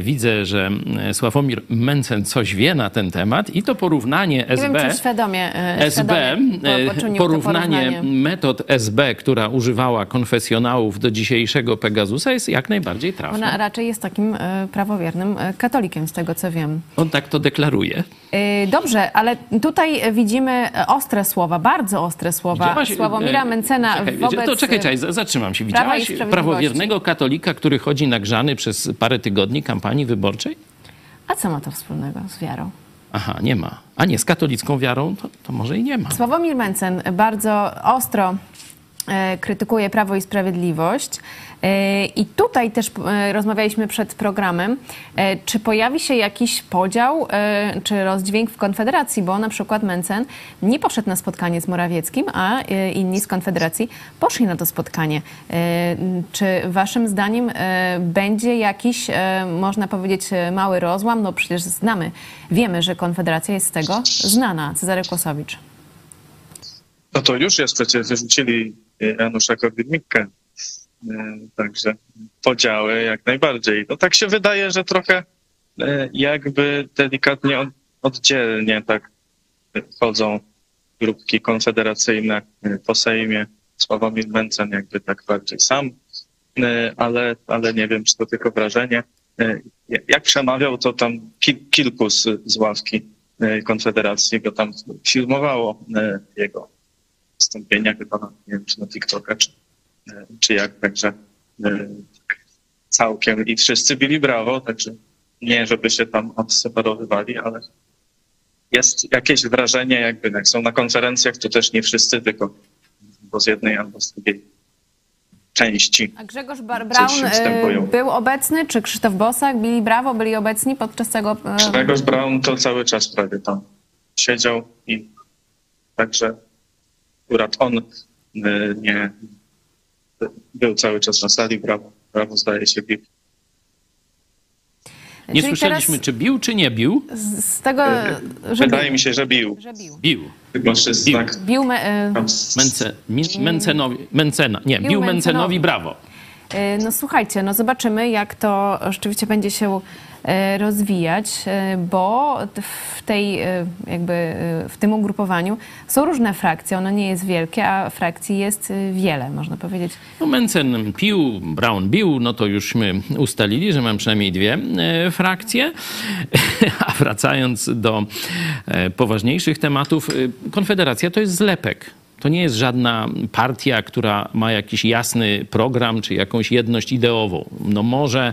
Widzę, że Sławomir Mencen coś wie na ten temat i to porównanie Nie SB... wiem, czy świadomie, SB, świadomie porównanie porównanie. metod SB, która używała konfesjonałów do dzisiejszego Pegasusa jest jak najbardziej trafne. Ona raczej jest takim e, prawowiernym e, katolikiem, z tego co wiem. On tak to deklaruje. E, Dobrze, ale tutaj widzimy ostre słowa, bardzo ostre słowa Widziałaś, Sławomira Mencena czekaj, wobec... To czekaj, czekaj, zatrzymam się. Widziałaś prawowiernego katolika, który chodzi nagrzany przez parę tygodni kampanii wyborczej? A co ma to wspólnego z wiarą? Aha, nie ma. A nie, z katolicką wiarą to, to może i nie ma. Sławomir Mencen bardzo ostro krytykuje Prawo i Sprawiedliwość. E, I tutaj też e, rozmawialiśmy przed programem, e, czy pojawi się jakiś podział czy rozdźwięk w Konfederacji, bo na przykład Mencen nie poszedł na spotkanie z Morawieckim, a inni z Konfederacji poszli na to spotkanie. Czy waszym zdaniem będzie jakiś, można powiedzieć, mały rozłam? No przecież znamy, wiemy, że Konfederacja jest z tego znana. Cezary Kłosowicz. No to już jest przecież wyrzucili Janusza Korwin-Mikke. E, Także podziały jak najbardziej. No tak się wydaje, że trochę e, jakby delikatnie od- oddzielnie tak chodzą grupki konfederacyjne e, po Sejmie. Sławomir Mencen jakby tak bardziej sam, ale, ale nie wiem, czy to tylko wrażenie. Jak przemawiał, to tam ki- kilku z, z ławki Konfederacji go tam filmowało jego wystąpienia chyba, nie wiem, czy na TikToka, czy, czy jak, także e, całkiem i wszyscy bili brawo, także nie, żeby się tam odseparowywali, ale jest jakieś wrażenie, jakby jak są na konferencjach, to też nie wszyscy, tylko bo z jednej albo z drugiej części. A Grzegorz Bar- się e, był obecny, czy Krzysztof Bosak, Billy Brawo byli obecni podczas tego... e, Grzegorz Braun to cały czas prawie tam siedział i także akurat on nie był cały czas na sali, brawo, brawo zdaje się bił. Nie Czyli słyszeliśmy, czy bił, czy nie bił. z, z tego, że Wydaje bił. mi się, że bił. Że bił. Bił. Chyba, Bił. Bił me, e, Mence, min, Mencenowi, Mencena. Nie, Bił bił Mencenowi. Brawo. E, No słuchajcie, no zobaczymy, jak to rzeczywiście będzie się e, rozwijać, e, bo w tej e, jakby e, w tym ugrupowaniu są różne frakcje. Ono nie jest wielkie, a frakcji jest e, wiele, można powiedzieć. No Mencen pił, Brown bił, no to jużśmy ustalili, że mam przynajmniej dwie e, frakcje. A wracając do e, poważniejszych tematów, e, Konfederacja to jest zlepek. To nie jest żadna partia, która ma jakiś jasny program czy jakąś jedność ideową. No może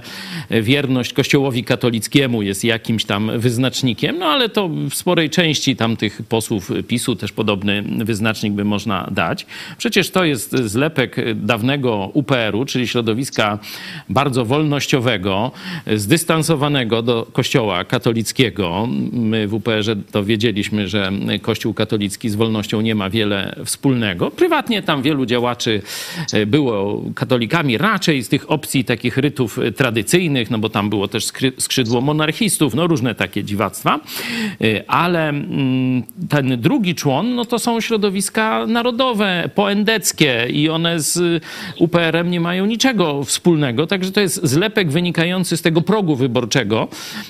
wierność Kościołowi katolickiemu jest jakimś tam wyznacznikiem, no ale to w sporej części tamtych posłów PiSu też podobny wyznacznik by można dać. Przecież to jest zlepek dawnego UPR-u, czyli środowiska bardzo wolnościowego, zdystansowanego do Kościoła katolickiego. My w UPR-ze to wiedzieliśmy, że Kościół katolicki z wolnością nie ma wiele wspólnego. Prywatnie tam wielu działaczy e, było katolikami raczej z tych opcji takich rytów e, tradycyjnych, no bo tam było też skrzydło monarchistów, no różne takie dziwactwa. E, Ale mm, ten drugi człon, no to są środowiska narodowe, poendeckie i one z UPR-em nie mają niczego wspólnego, także to jest zlepek wynikający z tego progu wyborczego,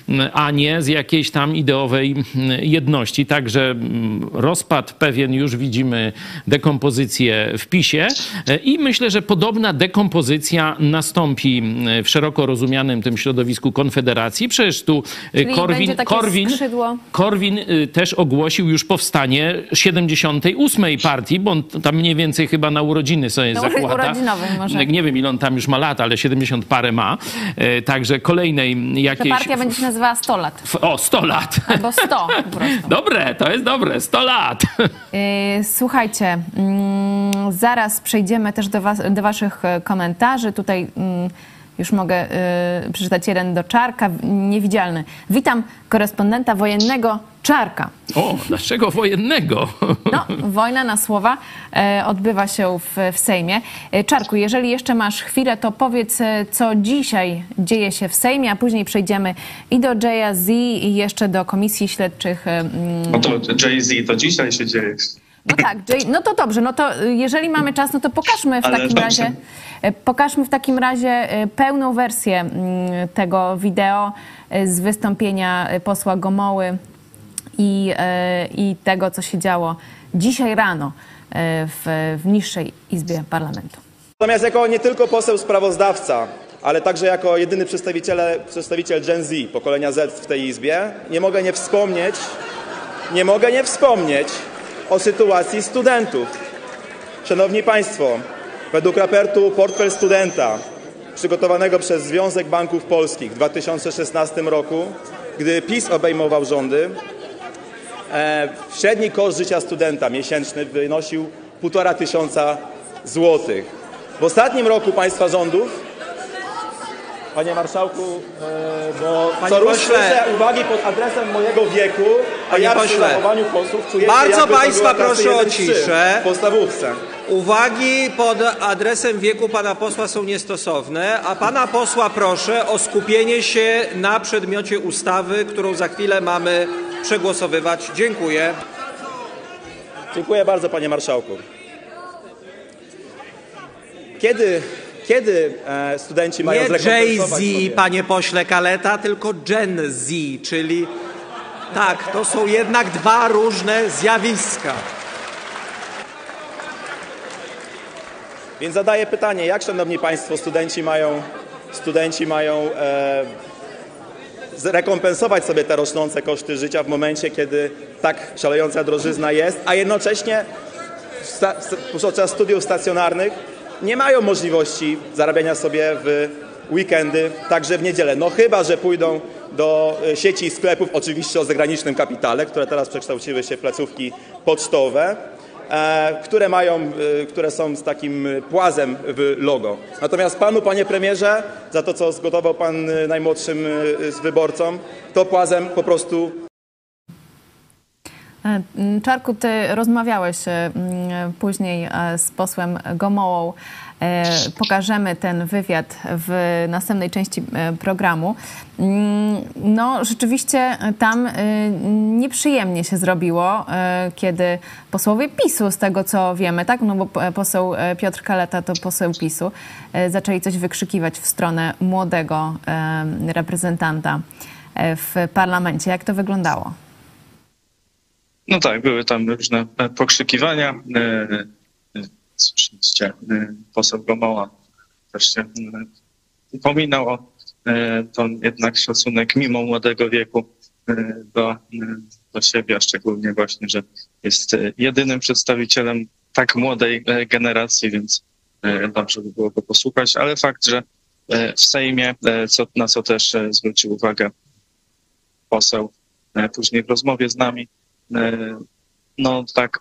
mm, a nie z jakiejś tam ideowej mm, jedności. Także rozpad pewien już widzimy dekompozycję w PiSie E, i myślę, że podobna dekompozycja nastąpi mm, w szeroko rozumianym tym środowisku Konfederacji. Przecież tu e, Czyli Korwin, Korwin, skrzydło. Korwin też ogłosił już powstanie 78. partii, bo on tam mniej więcej chyba na urodziny sobie uro- zakłada. może. Nie wiem, ile on tam już ma lat, ale 70 parę ma. E, Także kolejnej Ta jakiejś... partia będzie się nazywała 100 lat. O, 100 lat. Albo 100 po prostu. Dobre, to jest dobre, 100 lat. Yy, Słuchajcie, mm, zaraz przejdziemy też do, was, do Waszych e, komentarzy. Tutaj mm, już mogę y, przeczytać jeden do Czarka, niewidzialny. Witam korespondenta wojennego Czarka. O, dlaczego wojennego? No, wojna na słowa e, odbywa się w, w Sejmie. E, Czarku, jeżeli jeszcze masz chwilę, to powiedz, e, co dzisiaj dzieje się w Sejmie, a później przejdziemy i do Jaya Z i jeszcze do komisji śledczych e, mm, No to Jay-Z to dzisiaj się dzieje. No tak, Jay, no to dobrze, no to y, jeżeli mamy czas, no to pokażmy w Ale takim dobrze. razie y, pokażmy w takim razie y, pełną wersję mm, tego wideo z wystąpienia posła Gomoły i, i tego, co się działo dzisiaj rano w, w niższej izbie parlamentu. Natomiast jako nie tylko poseł sprawozdawca, ale także jako jedyny przedstawiciel, przedstawiciel Gen Z, pokolenia Z w tej Izbie, nie mogę nie wspomnieć, nie mogę nie wspomnieć o sytuacji studentów. Szanowni Państwo, według raportu Portfel Studenta przygotowanego przez Związek Banków Polskich w 2016 roku, gdy PiS obejmował rządy, e, średni koszt życia studenta miesięczny wynosił 1,5 tysiąca złotych. W ostatnim roku państwa rządów, panie marszałku, e, bo co rusz pośle. uwagi pod adresem mojego wieku, a Panie ja przy pośle. zachowaniu posłów czuję Bardzo państwa proszę o 1-3 ciszę. w podstawówce. Uwagi pod adresem wieku pana posła są niestosowne, a pana posła proszę o skupienie się na przedmiocie ustawy, którą za chwilę mamy przegłosowywać. Dziękuję. Dziękuję bardzo, panie marszałku. Kiedy, kiedy e, studenci mają Nie zrekompensować Jay-Z, sobie? panie pośle Kaleta, tylko Gen Z, czyli tak, to są jednak dwa różne zjawiska. Więc zadaję pytanie, jak szanowni państwo studenci mają, studenci mają e, zrekompensować sobie te rosnące koszty życia w momencie, kiedy tak szalejąca drożyzna jest, a jednocześnie podczas studiów stacjonarnych nie mają możliwości zarabiania sobie w weekendy, także w niedzielę. No chyba, że pójdą do e, sieci sklepów, oczywiście o zagranicznym kapitale, które teraz przekształciły się w placówki pocztowe, e, które mają, e, które są z takim płazem w logo. Natomiast panu, panie premierze, za to, co zgotował pan najmłodszym z wyborcom, to płazem po prostu Czarku, ty rozmawiałeś e, e, później e, z posłem Gomołą e, pokażemy ten wywiad w następnej części e, programu. No, rzeczywiście tam e, nieprzyjemnie się zrobiło, e, kiedy posłowie PiSu, z tego co wiemy, tak, no bo poseł e, Piotr Kaleta to poseł PiSu, e, zaczęli coś wykrzykiwać w stronę młodego e, reprezentanta e, w parlamencie. Jak to wyglądało? No tak, były tam różne e, pokrzykiwania. E, e, e, poseł Gomoła też się upominał o to jednak szacunek mimo młodego wieku do, do siebie, a szczególnie właśnie, że jest jedynym przedstawicielem tak młodej generacji, więc dobrze by było go posłuchać, ale fakt, że w Sejmie, co, na co też zwrócił uwagę poseł później w rozmowie z nami, no tak,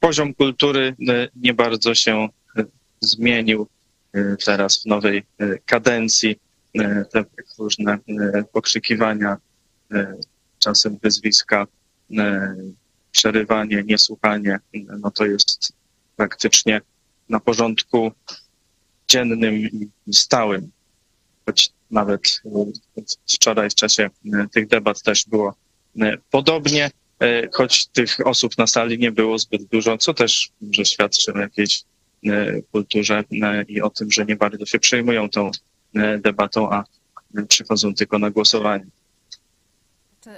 poziom kultury e, nie bardzo się e, zmienił e, teraz w nowej e, kadencji. E, Te różne e, pokrzykiwania, e, czasem wyzwiska, e, przerywanie, niesłuchanie, e, no to jest praktycznie na porządku dziennym i stałym. Choć nawet e, wczoraj w czasie e, tych debat też było e, podobnie, e, choć tych osób na sali nie było zbyt dużo, co też może świadczy o jakiejś e, kulturze e, i o tym, że nie bardzo się przejmują tą e, debatą, a e, przychodzą tylko na głosowanie.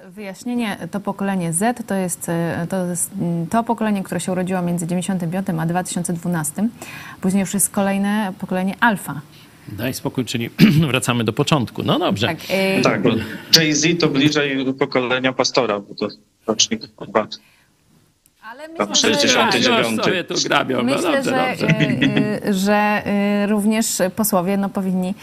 Wyjaśnienie, to pokolenie Z to jest, e, to jest mm, to pokolenie, które się urodziło między 95 a 2012. Później już jest kolejne pokolenie alfa. Daj spokój, czyli wracamy do początku. No dobrze. Tak, e, Tak, bo Jay-Z to bliżej pokolenia pastora, bo to rocznik chyba ale Tam myślę, że, 69. Już sobie tu grabią. No myślę, dobrze, że, dobrze. e, e, że e, również posłowie no, powinni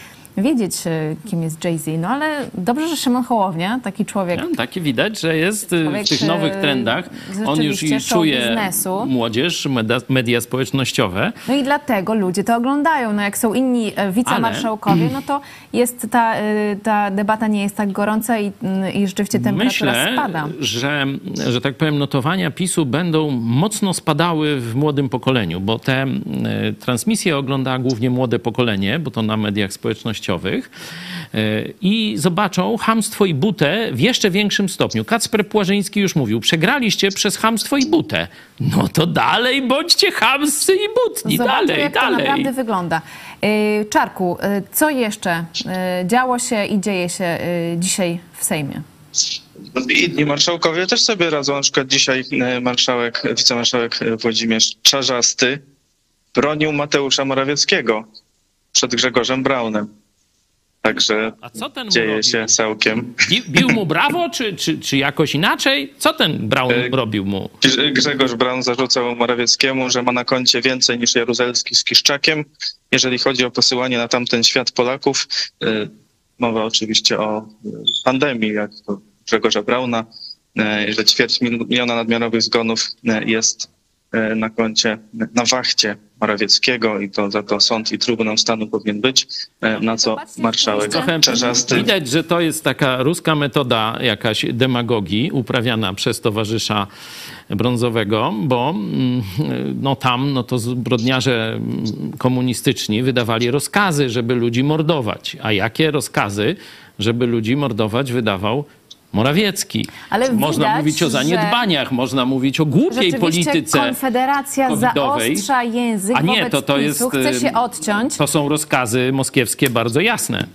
wiedzieć, e, kim jest Jay-Z. No ale dobrze, że Szymon Hołownia, taki człowiek, No, Takie widać, że jest y, w tych nowych e, trendach. On już i czuje biznesu. młodzież, media, media społecznościowe. No i dlatego ludzie to oglądają. No jak są inni e, wicemarszałkowie, no to jest ta, e, ta debata nie jest tak gorąca i, mm, i rzeczywiście temperatura Myślę, spada. że, że tak powiem, notowania PiSu będą mocno spadały w młodym pokoleniu, bo te e, transmisje ogląda głównie młode pokolenie, bo to na mediach społecznościowych e, i zobaczą hamstwo i butę w jeszcze większym stopniu. Kacper Płażyński już mówił, przegraliście przez hamstwo i butę. No to dalej bądźcie hamscy i butni, Zobaczmy, dalej, jak to dalej. naprawdę wygląda. E, Czarku, e, co jeszcze działo się i dzieje się dzisiaj w Sejmie? Inni marszałkowie też sobie radzą. Na przykład dzisiaj marszałek, wicemarszałek Włodzimierz Czarzasty bronił Mateusza Morawieckiego przed Grzegorzem Braunem. Także A co ten dzieje robił? się całkiem. Bi, bił mu brawo, czy, czy, czy jakoś inaczej? Co ten Brown E, robił mu? Grze- Grzegorz Braun zarzucał Morawieckiemu, że ma na koncie więcej niż Jaruzelski z Kiszczakiem. Jeżeli chodzi o posyłanie na tamten świat Polaków, e, mowa oczywiście o e, pandemii, jak to Grzegorza Brauna, że ćwierć miliona nadmiarowych zgonów jest na koncie, na wachcie Morawieckiego i to za to sąd i Trybunał Stanu powinien być, e, na co marszałek Trochę Czarzasty widać, że to jest taka ruska metoda jakaś demagogii uprawiana przez towarzysza brązowego, bo mm, no tam no to zbrodniarze mm, komunistyczni wydawali rozkazy, żeby ludzi mordować. A jakie rozkazy, żeby ludzi mordować, wydawał Morawiecki. Ale można widać, mówić o zaniedbaniach, można mówić o głupiej polityce. Konfederacja covidowej. zaostrza język A nie, to, to jest. chce się y, odciąć. To są rozkazy moskiewskie bardzo jasne.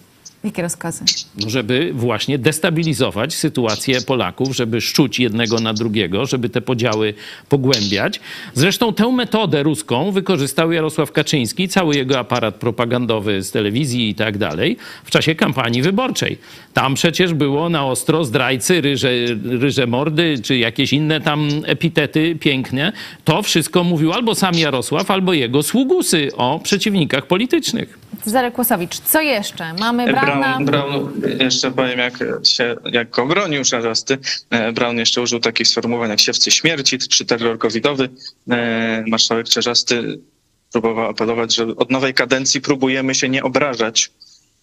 Jakie rozkazy? No, żeby właśnie destabilizować sytuację Polaków, żeby szczuć jednego na drugiego, żeby te podziały pogłębiać. Zresztą tę metodę ruską wykorzystał Jarosław Kaczyński, cały jego aparat propagandowy z telewizji i tak dalej w czasie kampanii wyborczej. Tam przecież było na ostro zdrajcy, ryże, ryże mordy, czy jakieś inne tam epitety piękne. To wszystko mówił albo sam Jarosław, albo jego sługusy o przeciwnikach politycznych. Cezary Kłosowicz, co jeszcze? Mamy Brauna. Brown, Brown, jeszcze powiem, jak się, jak go bronił Czarzasty, e, Brown jeszcze użył takich sformułowań jak siewcy śmierci czy terror covidowy. E, Marszałek Czarzasty próbował apelować, że od nowej kadencji próbujemy się nie obrażać.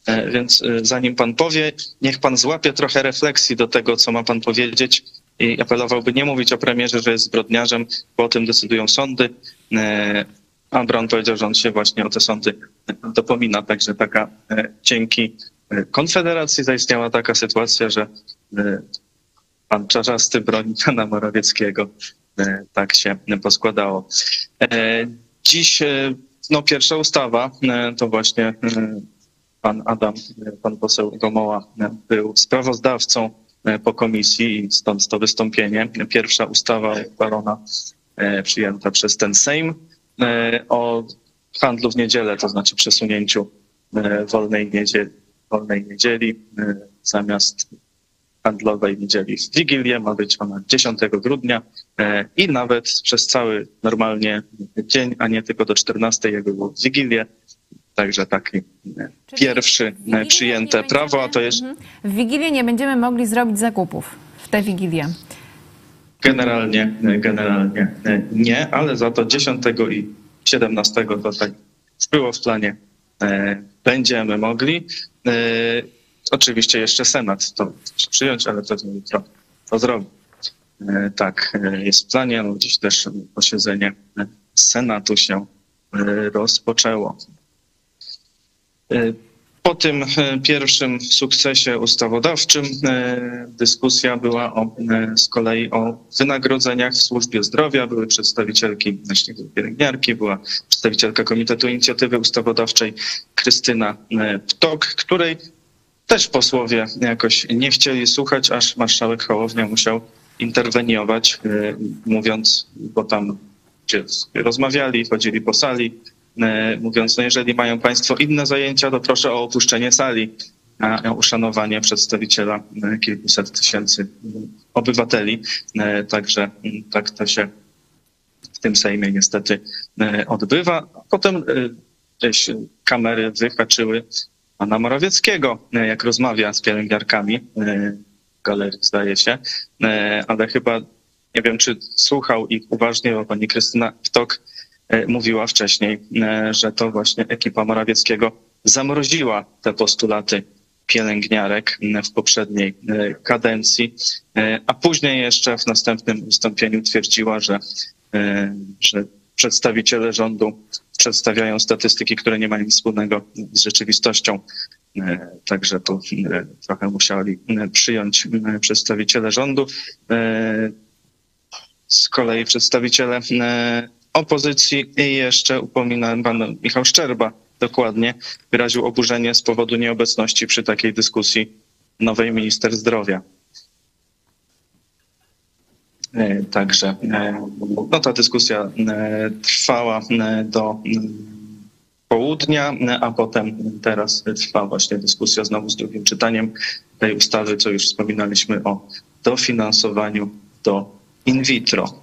E, Więc zanim pan powie, niech pan złapie trochę refleksji do tego, co ma pan powiedzieć i apelowałby nie mówić o premierze, że jest zbrodniarzem, bo o tym decydują sądy, a Brown powiedział, że on się właśnie o te sądy dopomina, także taka dzięki Konfederacji zaistniała taka sytuacja, że e, pan Czarzasty broni pana Morawieckiego. E, Tak się poskładało. E, Dziś no, pierwsza ustawa to właśnie pan Adam, pan poseł Gomoła był sprawozdawcą po komisji i stąd to wystąpienie. Pierwsza ustawa uchwalona, przyjęta przez ten Sejm o handlu w niedzielę, to znaczy przesunięciu wolnej niedzieli, wolnej niedzieli e, zamiast handlowej niedzieli w Wigilię, ma być ona 10 grudnia e, i nawet przez cały normalnie dzień, a nie tylko do 14, jakby było w Wigilię. Także taki e, Czyli pierwszy przyjęte nie prawo, a to będziemy- jest Mhm. W Wigilię nie będziemy mogli zrobić zakupów w tę Wigilię. generalnie, generalnie nie, ale za to 10 i 17 to tak było w planie. Będziemy mogli. E, Oczywiście jeszcze Senat to przyjąć, ale to jutro to zrobi. E, Tak, e, jest w planie. No, dziś też posiedzenie Senatu się rozpoczęło. Po tym e, pierwszym sukcesie ustawodawczym e, dyskusja była o, e, z kolei o wynagrodzeniach w służbie zdrowia. Były przedstawicielki, właśnie pielęgniarki, była przedstawicielka Komitetu Inicjatywy Ustawodawczej Krystyna Ptok, której też posłowie jakoś nie chcieli słuchać, aż marszałek Hołownia musiał interweniować, mówiąc, bo tam rozmawiali, chodzili po sali, mówiąc, no jeżeli mają Państwo inne zajęcia, to proszę o opuszczenie sali, a uszanowanie przedstawiciela e, kilkuset tysięcy obywateli. E, Także mm, tak to się w tym Sejmie niestety e, odbywa. Potem e, gdzieś kamery wyhaczyły pana Morawieckiego, e, jak rozmawia z pielęgniarkami e, w galerii, zdaje się, E, ale chyba nie wiem, czy słuchał ich uważnie, bo pani Krystyna Ptok e, mówiła wcześniej, e, że to właśnie ekipa Morawieckiego zamroziła te postulaty pielęgniarek m, w poprzedniej e, kadencji, e, a później jeszcze w następnym wystąpieniu twierdziła, że, e, że przedstawiciele rządu przedstawiają statystyki, które nie mają nic wspólnego z rzeczywistością. E, Także e, trochę musieli e, przyjąć e, przedstawiciele rządu. E, Z kolei przedstawiciele e, opozycji i jeszcze upominam pan Michał Szczerba dokładnie wyraził oburzenie z powodu nieobecności przy takiej dyskusji nowej minister zdrowia. E, Także e, no, ta dyskusja e, trwała do mm, południa, a potem teraz trwa właśnie dyskusja znowu z drugim czytaniem tej ustawy, co już wspominaliśmy o dofinansowaniu do in vitro.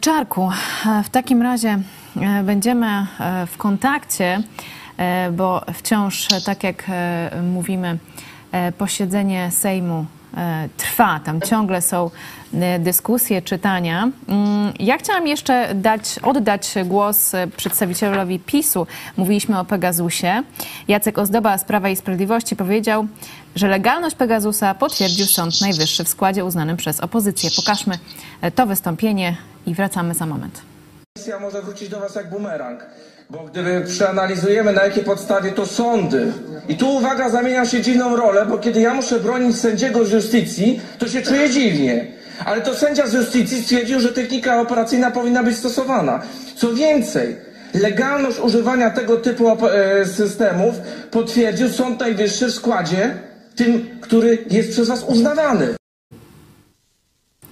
Czarku, w takim razie e, będziemy e, w kontakcie, e, bo wciąż, tak jak mówimy, posiedzenie Sejmu trwa. Tam ciągle są e, dyskusje, czytania. Mm, Ja chciałam jeszcze dać, oddać głos e, przedstawicielowi PiSu. Mówiliśmy o Pegasusie. Jacek Ozdoba z Prawa i Sprawiedliwości powiedział, że legalność Pegasusa potwierdził Sąd Najwyższy w składzie uznanym przez opozycję. Pokażmy e, to wystąpienie i wracamy za moment. Kwestia może wrócić do Was jak bumerang, bo gdyby przeanalizujemy na jakiej podstawie to sądy, i tu uwaga, zamieniam się dziwną rolę, bo kiedy ja muszę bronić sędziego z justycji, to się czuję dziwnie. Ale to sędzia z justycji stwierdził, że technika operacyjna powinna być stosowana. Co więcej, legalność używania tego typu e, systemów potwierdził Sąd Najwyższy w składzie, tym, który jest przez Was uznawany.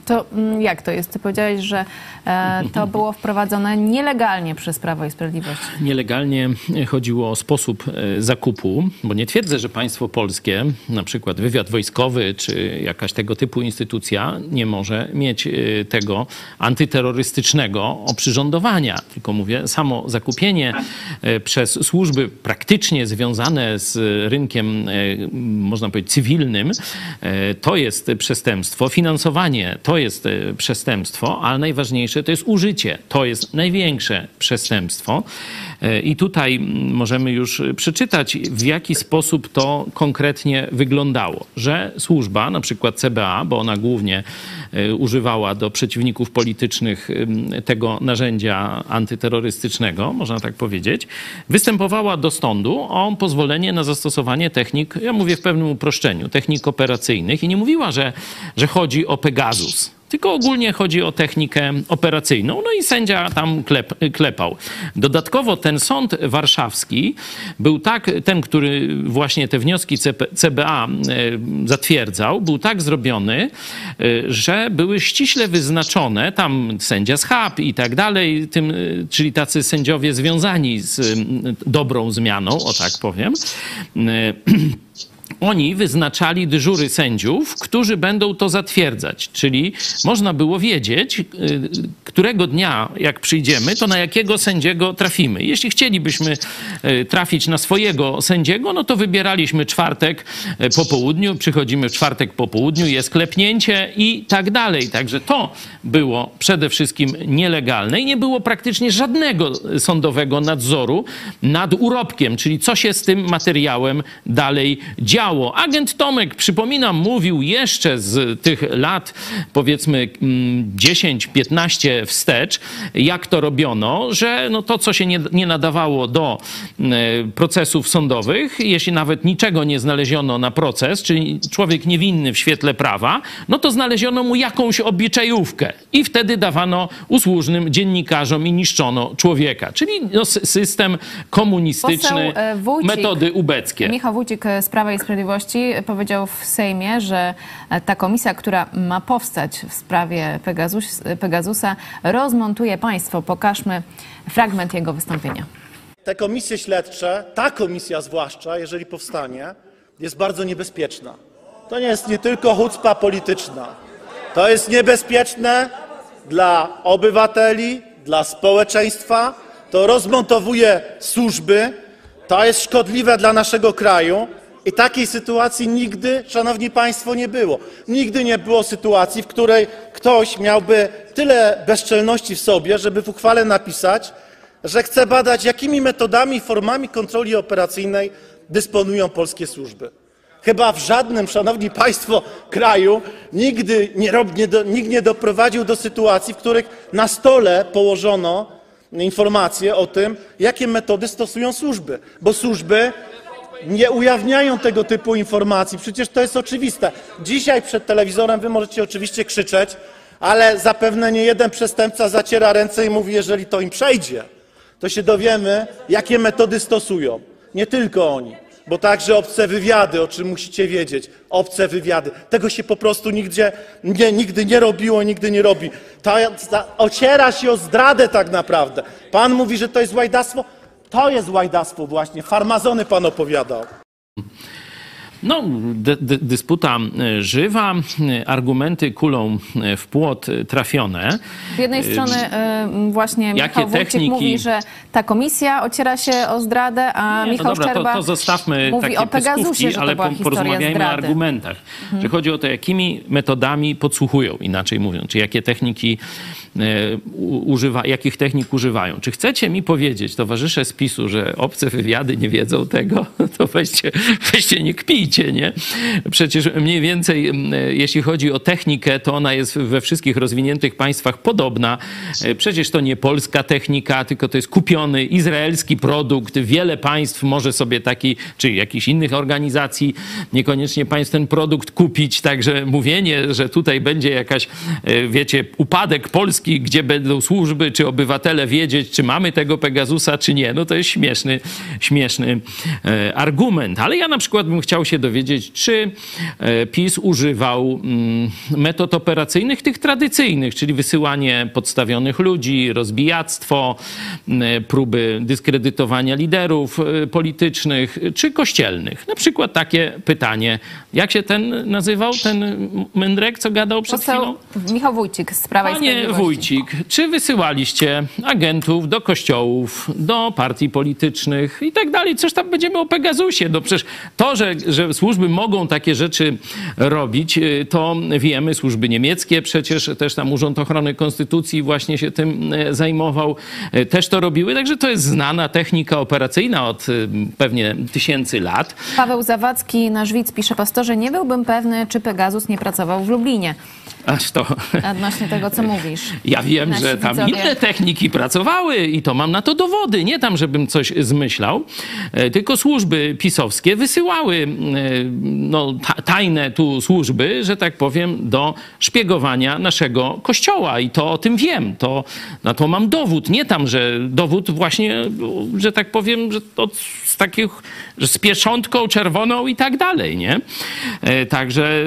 To mm, jak to jest? Ty powiedziałeś, że e, to było wprowadzone nielegalnie przez Prawo i Sprawiedliwość. Nielegalnie chodziło o sposób e, zakupu, bo nie twierdzę, że państwo polskie, na przykład wywiad wojskowy czy jakaś tego typu instytucja, nie może mieć e, tego antyterrorystycznego oprzyrządowania. Tylko mówię, samo zakupienie przez służby praktycznie związane z rynkiem, można powiedzieć, cywilnym, to jest przestępstwo. Finansowanie to jest e, przestępstwo, ale najważniejsze to jest użycie. To jest największe przestępstwo. E, I tutaj możemy już przeczytać, w jaki sposób to konkretnie wyglądało. Że służba, na przykład CBA, bo ona głównie e, używała do przeciwników politycznych tego narzędzia antyterrorystycznego, można tak powiedzieć, występowała do sądu o pozwolenie na zastosowanie technik, ja mówię w pewnym uproszczeniu, technik operacyjnych i nie mówiła, że, że chodzi o Pegasus tylko ogólnie chodzi o technikę operacyjną. No i sędzia tam klep, klepał. Dodatkowo ten sąd warszawski był tak, ten, który właśnie te wnioski CBA e, zatwierdzał, był tak zrobiony, e, że były ściśle wyznaczone, tam sędzia Schab i tak dalej, tym, e, czyli tacy sędziowie związani z dobrą zmianą, o tak powiem, oni wyznaczali dyżury sędziów, którzy będą to zatwierdzać. Czyli można było wiedzieć, y, którego dnia, jak przyjdziemy, to na jakiego sędziego trafimy. Jeśli chcielibyśmy y, trafić na swojego sędziego, no to wybieraliśmy czwartek y, po południu, przychodzimy w czwartek po południu, jest klepnięcie i tak dalej. Także to było przede wszystkim nielegalne i nie było praktycznie żadnego sądowego nadzoru nad urobkiem, czyli co się z tym materiałem dalej działo Agent Tomek, przypominam, mówił jeszcze z tych lat, powiedzmy 10-15 mm, wstecz, jak to robiono, że no to, co się nie, nie nadawało do mm, procesów sądowych, jeśli nawet niczego nie znaleziono na proces, czyli człowiek niewinny w świetle prawa, no to znaleziono mu jakąś obyczajówkę i wtedy dawano usłużnym dziennikarzom i niszczono człowieka. Czyli no, system komunistyczny, Poseł, e, Wójcik, metody ubeckie. Michał Wójcik z Prawa i Sprawiedliwości powiedział w Sejmie, że ta komisja, która ma powstać w sprawie Pegasus, Pegasusa, rozmontuje państwo. Pokażmy fragment jego wystąpienia. Te komisje śledcze, ta komisja zwłaszcza, jeżeli powstanie, jest bardzo niebezpieczna. To nie jest nie tylko chucpa polityczna. To jest niebezpieczne dla obywateli, dla społeczeństwa. To rozmontowuje służby. To jest szkodliwe dla naszego kraju. I takiej sytuacji nigdy, szanowni państwo, nie było. Nigdy nie było sytuacji, w której ktoś miałby tyle bezczelności w sobie, żeby w uchwale napisać, że chce badać, jakimi metodami i formami kontroli operacyjnej dysponują polskie służby. Chyba w żadnym, szanowni państwo, kraju nigdy nie, nie nikt nie doprowadził do sytuacji, w których na stole położono informacje o tym, jakie metody stosują służby, bo służby nie ujawniają tego typu informacji. Przecież to jest oczywiste. Dzisiaj przed telewizorem wy możecie oczywiście krzyczeć, ale zapewne nie jeden przestępca zaciera ręce i mówi, jeżeli to im przejdzie, to się dowiemy, jakie metody stosują. Nie tylko oni, bo także obce wywiady, o czym musicie wiedzieć. Obce wywiady. Tego się po prostu nigdzie, nie, nigdy nie robiło, nigdy nie robi. Ta, ta, ociera się o zdradę tak naprawdę. Pan mówi, że to jest łajdactwo. To jest łajdactwo właśnie. Farmazony pan opowiadał. No, dy, dy, dysputa żywa, argumenty kulą w płot trafione. Z jednej strony właśnie Jakie Michał Wójcik techniki- mówi, że ta komisja ociera się o zdradę, a Nie, Michał no dobra, Szczerba to, to zostawmy mówi takie o Pegasusie, ale po, porozmawiajmy o zdrady. Mhm. argumentach. Że chodzi o to, jakimi metodami podsłuchują, inaczej mówiąc, czy jakie techniki e, używa, jakich technik używają. Czy chcecie mi powiedzieć, towarzysze z PiSu, że obce wywiady nie wiedzą tego? To weźcie, weźcie nie kpijcie, nie? Przecież mniej więcej, m, e, jeśli chodzi o technikę, to ona jest we wszystkich rozwiniętych państwach podobna. E, Przecież to nie polska technika, tylko to jest kupiony izraelski produkt. Wiele państw może sobie taki, czy jakichś innych organizacji, niekoniecznie państw ten produkt kupić. Także mówienie, że tutaj będzie jakaś, e, wiecie, upadek Polski, gdzie będą służby czy obywatele wiedzieć, czy mamy tego Pegasusa, czy nie, no to jest śmieszny, śmieszny e, argument. Ale ja na przykład bym chciał się dowiedzieć, czy e, PiS używał mm, metod operacyjnych tych tradycyjnych, czyli wysyłanie podstawionych ludzi, rozbijactwo, mm, próby dyskredytowania liderów e, politycznych czy kościelnych. Na przykład takie pytanie, jak się ten nazywał, ten mędrek, co gadał przed chwilą? Poseł Michał Wójcik z Prawa Panie. Wójcik, czy wysyłaliście agentów do kościołów, do partii politycznych i tak dalej? Coś tam będziemy o Pegasusie. No przecież to, że, że służby mogą takie rzeczy robić, y, to wiemy, służby niemieckie, przecież też tam Urząd Ochrony Konstytucji właśnie się tym y, zajmował, y, też to robiły, także to jest znana technika operacyjna od pewnie tysięcy lat. Paweł Zawadzki, nasz widz, pisze pastorze, nie byłbym pewny, czy Pegasus nie pracował w Lublinie. Aż to... Odnośnie tego, co mówisz. Ja wiem, Nasi że tam widzowie- inne techniki pracowały i to mam na to dowody. Nie tam, żebym coś zmyślał, e, tylko służby pisowskie wysyłały e, no, ta- tajne tu służby, że tak powiem, do szpiegowania naszego kościoła. I to o tym wiem. To, na to mam dowód. Nie tam, że dowód właśnie, że tak powiem, że to z takich, że z pieczątką czerwoną i tak dalej, nie? E, Także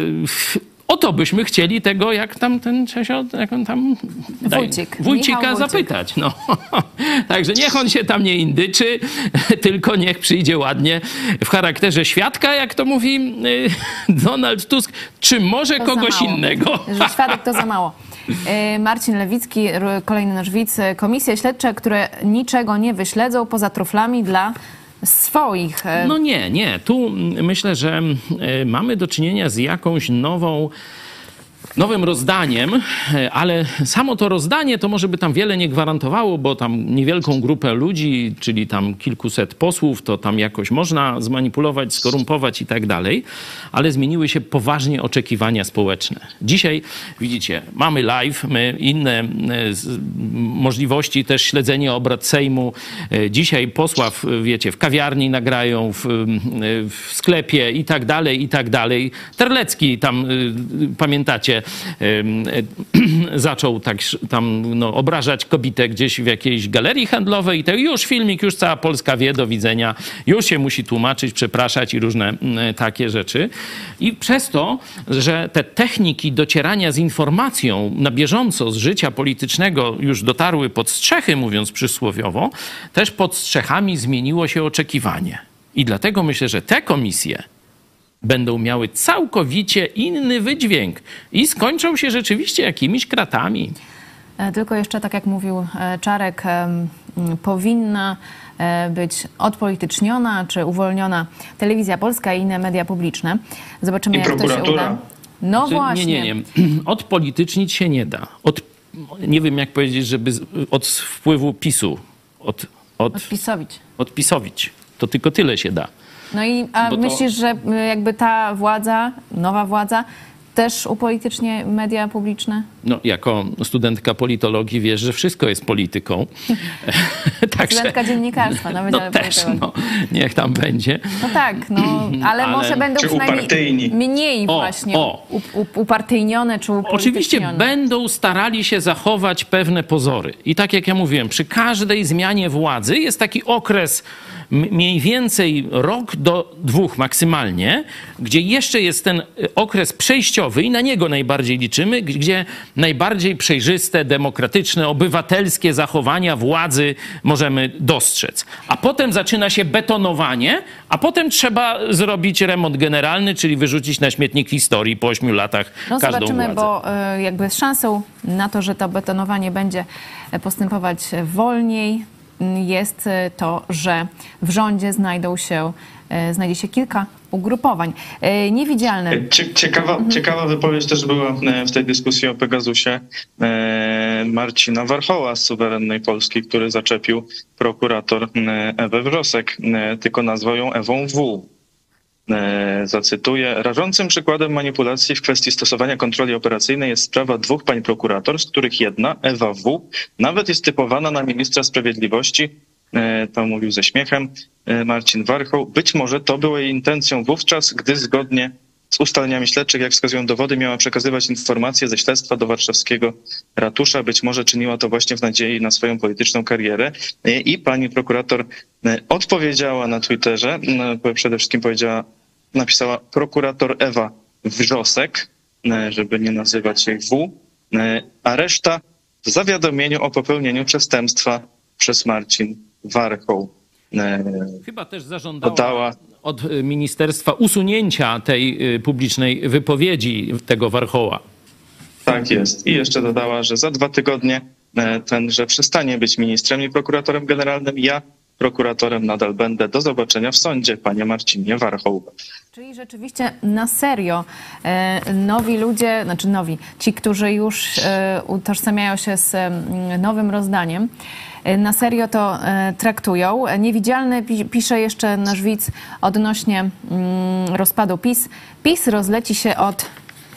o to byśmy chcieli tego, jak tam ten Czesio, jak on tam... Wójcik. Wójcika zapytać, no. Także niech on się tam nie indyczy, tylko niech przyjdzie ładnie w charakterze świadka, jak to mówi y, Donald Tusk, czy może To kogoś innego. Że świadek to za mało. E, Marcin Lewicki, kolejny nasz widz. e, Komisje śledcze, które niczego nie wyśledzą poza truflami dla swoich. E, No nie, nie. Tu myślę, że y, mamy do czynienia z jakąś nową nowym rozdaniem, e, ale samo to rozdanie to może by tam wiele nie gwarantowało, bo tam niewielką grupę ludzi, czyli tam kilkuset posłów, to tam jakoś można zmanipulować, skorumpować i tak dalej, ale zmieniły się poważnie oczekiwania społeczne. Dzisiaj widzicie, mamy live, my inne e, możliwości też śledzenie obrad Sejmu. E, Dzisiaj posła, w, wiecie, w kawiarni nagrają, w, w sklepie i tak dalej, i tak dalej. Terlecki tam, pamiętacie, e, zaczął tak tam no, obrażać kobietę gdzieś w jakiejś galerii handlowej i to już filmik, już cała Polska wie, do widzenia, już się musi tłumaczyć, przepraszać i różne takie rzeczy. I przez to, że te techniki docierania z informacją na bieżąco z życia politycznego już dotarły pod strzechy, mówiąc przysłowiowo, też pod strzechami zmieniło się oczekiwanie. I dlatego myślę, że te komisje będą miały całkowicie inny wydźwięk i skończą się rzeczywiście jakimiś kratami. E, Tylko jeszcze, tak jak mówił e, Czarek, powinna e, być odpolityczniona czy uwolniona telewizja polska i inne media publiczne. Zobaczymy, I jak to się prokuratura. uda. No Znaczy, właśnie. Nie, nie, nie. Odpolitycznić się nie da. Od, nie wiem, jak powiedzieć, żeby z- od wpływu PiSu, od, od, Odpisowić. odpisowić. To tylko tyle się da. No i a Bo to- myślisz, że y, jakby ta władza, nowa władza, też upolitycznie media publiczne? No, jako studentka politologii wiesz, że wszystko jest polityką. Także, Studentka dziennikarstwa na no Wydziale też, no, niech tam będzie. No tak, no, ale, Ale- może będą przynajmniej upartyjni. mniej O, właśnie o. upartyjnione czy Oczywiście będą starali się zachować pewne pozory. I tak jak ja mówiłem, przy każdej zmianie władzy jest taki okres mniej więcej rok do dwóch maksymalnie, gdzie jeszcze jest ten y, okres przejściowy i na niego najbardziej liczymy, gdzie najbardziej przejrzyste, demokratyczne, obywatelskie zachowania władzy możemy dostrzec. A potem zaczyna się betonowanie, a potem trzeba zrobić remont generalny, czyli wyrzucić na śmietnik historii po ośmiu latach No każdą zobaczymy, władzę. bo y, jakby z szansą na to, że to betonowanie będzie e, postępować wolniej, jest y, to, że w rządzie znajdą się, znajdzie się kilka ugrupowań. Y, Niewidzialne. Cie- Ciekawa, ciekawa wypowiedź też była e, w tej dyskusji o Pegasusie e, Marcina Warchoła z Suwerennej Polski, który zaczepił prokurator e, Ewę Wrosek, e, tylko nazwał ją Ewą W. E, Zacytuję. Rażącym przykładem manipulacji w kwestii stosowania kontroli operacyjnej jest sprawa dwóch pań prokurator, z których jedna, Ewa W., nawet jest typowana na ministra sprawiedliwości. E, To mówił ze śmiechem e, Marcin Warchoł. Być może to było jej intencją wówczas, gdy zgodnie z ustaleniami śledczych, jak wskazują dowody, miała przekazywać informacje ze śledztwa do warszawskiego ratusza. Być może czyniła to właśnie w nadziei na swoją polityczną karierę. E, I pani prokurator odpowiedziała na Twitterze, przede wszystkim powiedziała, napisała prokurator Ewa Wrzosek, żeby nie nazywać jej W, a reszta w zawiadomieniu o popełnieniu przestępstwa przez Marcin Warchoł. E, Chyba też zażądała Dodała. od y, ministerstwa usunięcia tej y, publicznej wypowiedzi tego Warchoła. Tak jest. I jeszcze dodała, że za dwa tygodnie e, ten, że przestanie być ministrem i prokuratorem generalnym. Ja prokuratorem nadal będę. Do zobaczenia w sądzie, panie Marcinie Warchoł. Czyli rzeczywiście na serio e, nowi ludzie, znaczy nowi, ci, którzy już e, utożsamiają się z nowym rozdaniem, e, na serio to e, traktują. Niewidzialny pi- pisze jeszcze nasz widz odnośnie mm, rozpadu PiS. PiS rozleci się od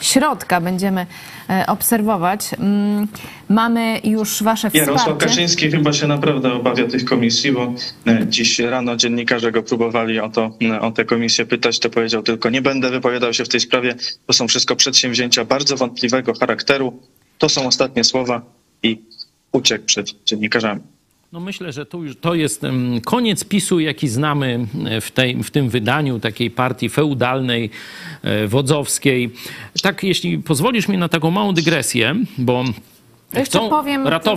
środka, będziemy e, obserwować. Mm, Mamy już wasze Jarosław wsparcie. Kaczyński chyba się naprawdę obawia tych komisji, bo e, dziś rano dziennikarze go próbowali o, to, e, o tę komisję pytać, to powiedział tylko nie będę wypowiadał się w tej sprawie, to są wszystko przedsięwzięcia bardzo wątpliwego charakteru, to są ostatnie słowa i uciekł przed dziennikarzami. No myślę, że to już to jest koniec PiSu, jaki znamy e, w, tej, w tym wydaniu takiej partii feudalnej, e, wodzowskiej. Tak, jeśli pozwolisz mi na taką małą dygresję, bo chcą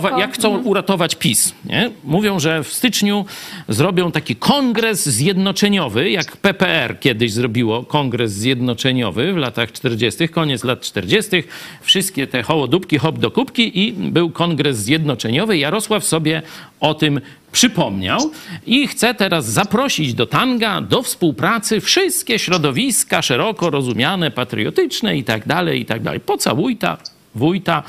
tylko- jak chcą Mhm. uratować PiS. Nie? Mówią, że w styczniu zrobią taki kongres zjednoczeniowy, jak PPR kiedyś zrobiło kongres zjednoczeniowy w latach 40., koniec lat 40., wszystkie te hołodupki, hop do kubki i był kongres zjednoczeniowy. Jarosław sobie o tym przypomniał i chce teraz zaprosić do tanga, do współpracy wszystkie środowiska szeroko rozumiane, patriotyczne i tak dalej, i tak dalej. Pocałujta, wójta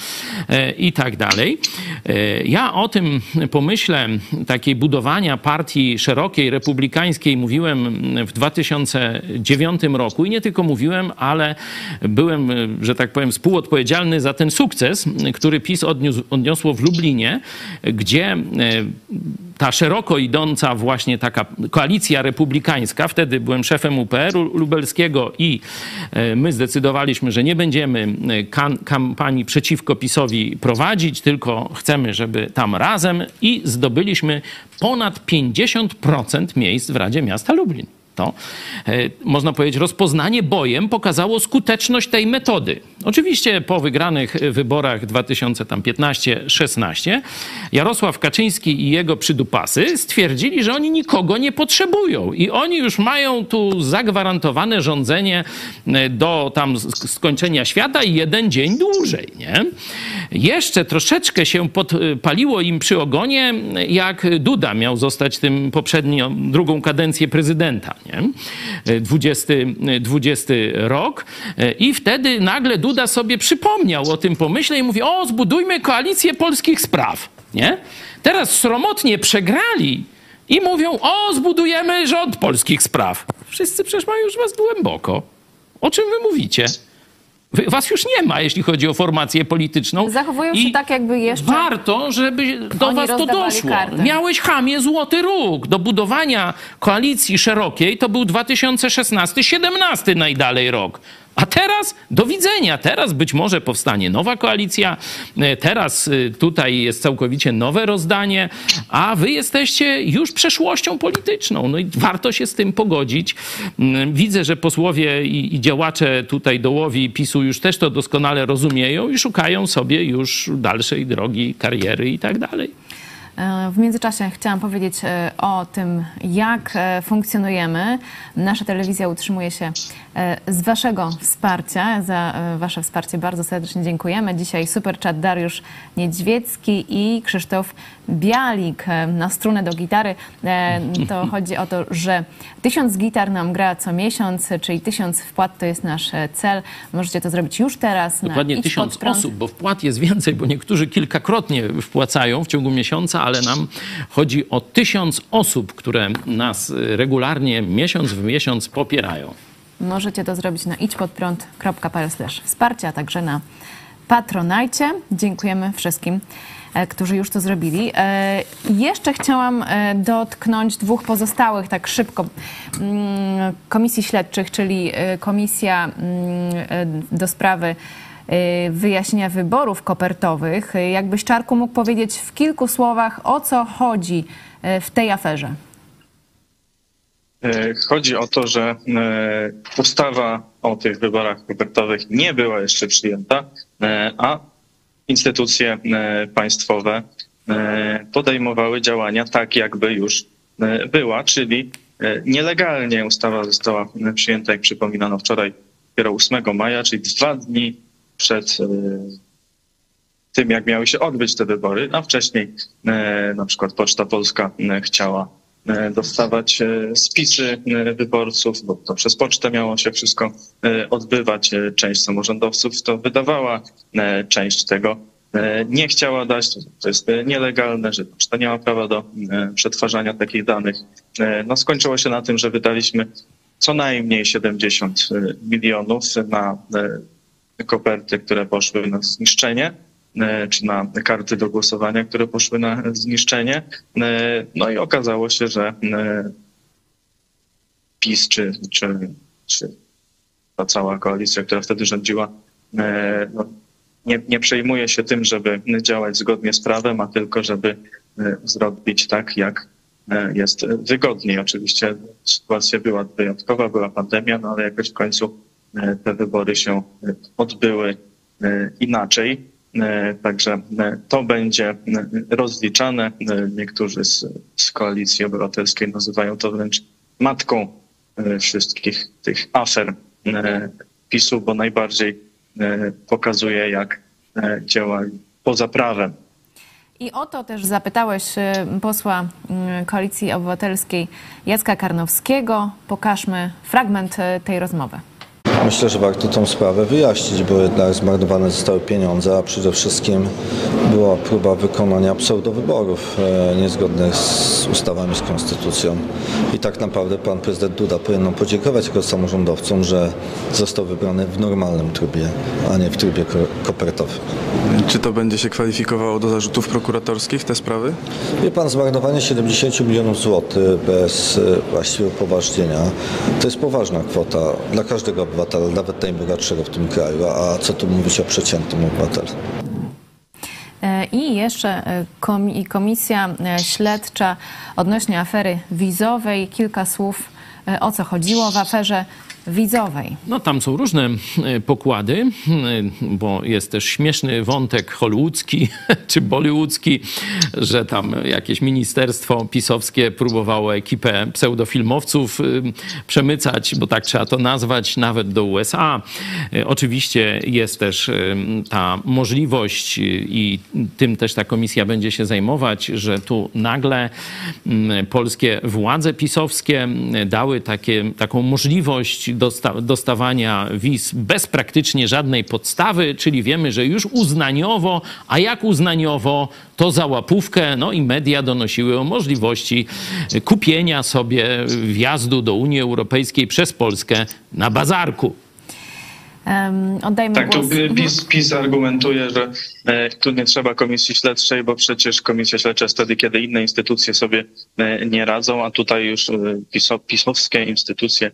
e, i tak dalej. E, Ja o tym pomyśle takiej budowania partii szerokiej, republikańskiej mówiłem w 2009 roku i nie tylko mówiłem, ale byłem, że tak powiem, współodpowiedzialny za ten sukces, który PiS odniósł, odniosło w Lublinie, gdzie e, ta szeroko idąca właśnie taka koalicja republikańska, wtedy byłem szefem UPR-u lubelskiego i e, my zdecydowaliśmy, że nie będziemy e, kampanii przeciwko PiSowi prowadzić, tylko chcemy, żeby tam razem i zdobyliśmy ponad 50% miejsc w Radzie Miasta Lublin. To, e, można powiedzieć, rozpoznanie bojem pokazało skuteczność tej metody. Oczywiście po wygranych wyborach 2015-16 Jarosław Kaczyński i jego przydupasy stwierdzili, że oni nikogo nie potrzebują i oni już mają tu zagwarantowane rządzenie e, do tam sk- skończenia świata i jeden dzień dłużej, nie? Jeszcze troszeczkę się podpaliło im przy ogonie, jak Duda miał zostać tym poprzednią, drugą kadencję prezydenta, nie? 20, 20 rok i wtedy nagle Duda sobie przypomniał o tym pomyśle i mówi, o zbudujmy koalicję polskich spraw, nie? Teraz sromotnie przegrali i mówią, o zbudujemy rząd polskich spraw. Wszyscy przecież mają już was głęboko. O czym wy mówicie? Was już nie ma, jeśli chodzi o formację polityczną. Zachowują się I tak, jakby jeszcze... Warto, żeby do was to doszło. karty. Miałeś chamie złoty róg. Do budowania koalicji szerokiej to był 2016-17 najdalej rok. A teraz do widzenia. Teraz być może powstanie nowa koalicja. E, Teraz y, tutaj jest całkowicie nowe rozdanie, a wy jesteście już przeszłością polityczną. No i warto się z tym pogodzić. Mm, Widzę, że posłowie i, i działacze tutaj dołowi PiSu już też to doskonale rozumieją i szukają sobie już dalszej drogi, kariery i tak dalej. E, W międzyczasie chciałam powiedzieć e, o tym, jak e, funkcjonujemy. Nasza telewizja utrzymuje się e, z Waszego wsparcia. Za e, Wasze wsparcie bardzo serdecznie dziękujemy. Dzisiaj super chat Dariusz Niedźwiecki i Krzysztof Bialik e, na strunę do gitary. E, To chodzi o to, że tysiąc gitar nam gra co miesiąc, czyli tysiąc wpłat to jest nasz e, cel. Możecie to zrobić już teraz. Dokładnie tysiąc osób, bo wpłat jest więcej, bo niektórzy kilkakrotnie wpłacają w ciągu miesiąca, ale nam chodzi o tysiąc osób, które nas regularnie miesiąc w miesiąc popierają. Możecie to zrobić na idźpodprąd.pl wsparcie, a także na Patronajcie. Dziękujemy wszystkim, e, którzy już to zrobili. E, Jeszcze chciałam e, dotknąć dwóch pozostałych, tak szybko, mm, komisji śledczych, czyli komisja mm, do sprawy wyjaśnienia wyborów kopertowych. Jakbyś, Czarku, mógł powiedzieć w kilku słowach, o co chodzi w tej aferze? E, Chodzi o to, że e, ustawa o tych wyborach kopertowych nie była jeszcze przyjęta, e, a instytucje państwowe podejmowały działania tak, jakby już była, czyli nielegalnie ustawa została przyjęta, jak przypominano wczoraj, dopiero 8 maja, czyli dwa dni przed tym, jak miały się odbyć te wybory, a wcześniej na przykład Poczta Polska chciała dostawać e, spisy e, wyborców, bo to przez pocztę miało się wszystko e, odbywać. E, Część samorządowców to wydawała, e, część tego e, nie chciała dać, to- jest e, nielegalne, że poczta nie ma prawa do e, przetwarzania takich danych. E, No skończyło się na tym, że wydaliśmy co najmniej 70 milionów na e, koperty, które poszły na zniszczenie, e, czy na karty do głosowania, które poszły na zniszczenie. E, No i okazało się, że e, PiS czy, czy, czy ta cała koalicja, która wtedy rządziła, e, no, nie, nie przejmuje się tym, żeby działać zgodnie z prawem, a tylko żeby e, zrobić tak, jak e, jest wygodniej. Oczywiście sytuacja była wyjątkowa, była pandemia, no ale jakoś w końcu e, te wybory się e, odbyły e, inaczej. E, Także e, to będzie e, rozliczane. Niektórzy z, z koalicji obywatelskiej nazywają to wręcz matką wszystkich tych afer PiSu, bo najbardziej pokazuje, jak e, działa poza prawem. I o to też zapytałeś posła mm, Koalicji Obywatelskiej Jacka Karnowskiego. Pokażmy fragment tej rozmowy. Myślę, że warto tą sprawę wyjaśnić, bo jednak zmarnowane zostały pieniądze, a przede wszystkim była próba wykonania pseudowyborów e, niezgodnych z ustawami, z konstytucją. I tak naprawdę pan prezydent Duda powinien podziękować jako samorządowcom, że został wybrany w normalnym trybie, a nie w trybie ko- kopertowym. Czy to będzie się kwalifikowało do zarzutów prokuratorskich, te sprawy? Wie pan, zmarnowanie 70 milionów złotych bez e, właściwie upoważnienia to jest poważna kwota dla każdego obywatela, nawet najbogatszego w tym kraju, a co tu mówić o przeciętnym obywatelu. E, I jeszcze e, komi- komisja e, śledcza odnośnie afery wizowej. Kilka słów o co chodziło w aferze wizowej. No tam są różne e, pokłady, e, bo jest też śmieszny wątek hollywoodzki czy bollywoodzki, że tam jakieś ministerstwo pisowskie próbowało ekipę pseudofilmowców e, przemycać, bo tak trzeba to nazwać, nawet do USA. Oczywiście jest też ta możliwość i tym też ta komisja będzie się zajmować, że tu nagle polskie władze pisowskie dały takie, taką możliwość dosta dostawania wiz bez praktycznie żadnej podstawy, czyli wiemy, że już uznaniowo, a jak uznaniowo, to za łapówkę, no i media donosiły o możliwości kupienia sobie wjazdu do Unii Europejskiej przez Polskę na bazarku. Em, Oddajmy Tak, tu głos. Mhm. PiS, PiS argumentuje, że e, tu nie trzeba komisji śledczej, bo przecież komisja śledcza jest wtedy, kiedy inne instytucje sobie e, nie radzą, a tutaj już e, piso, pisowskie instytucje,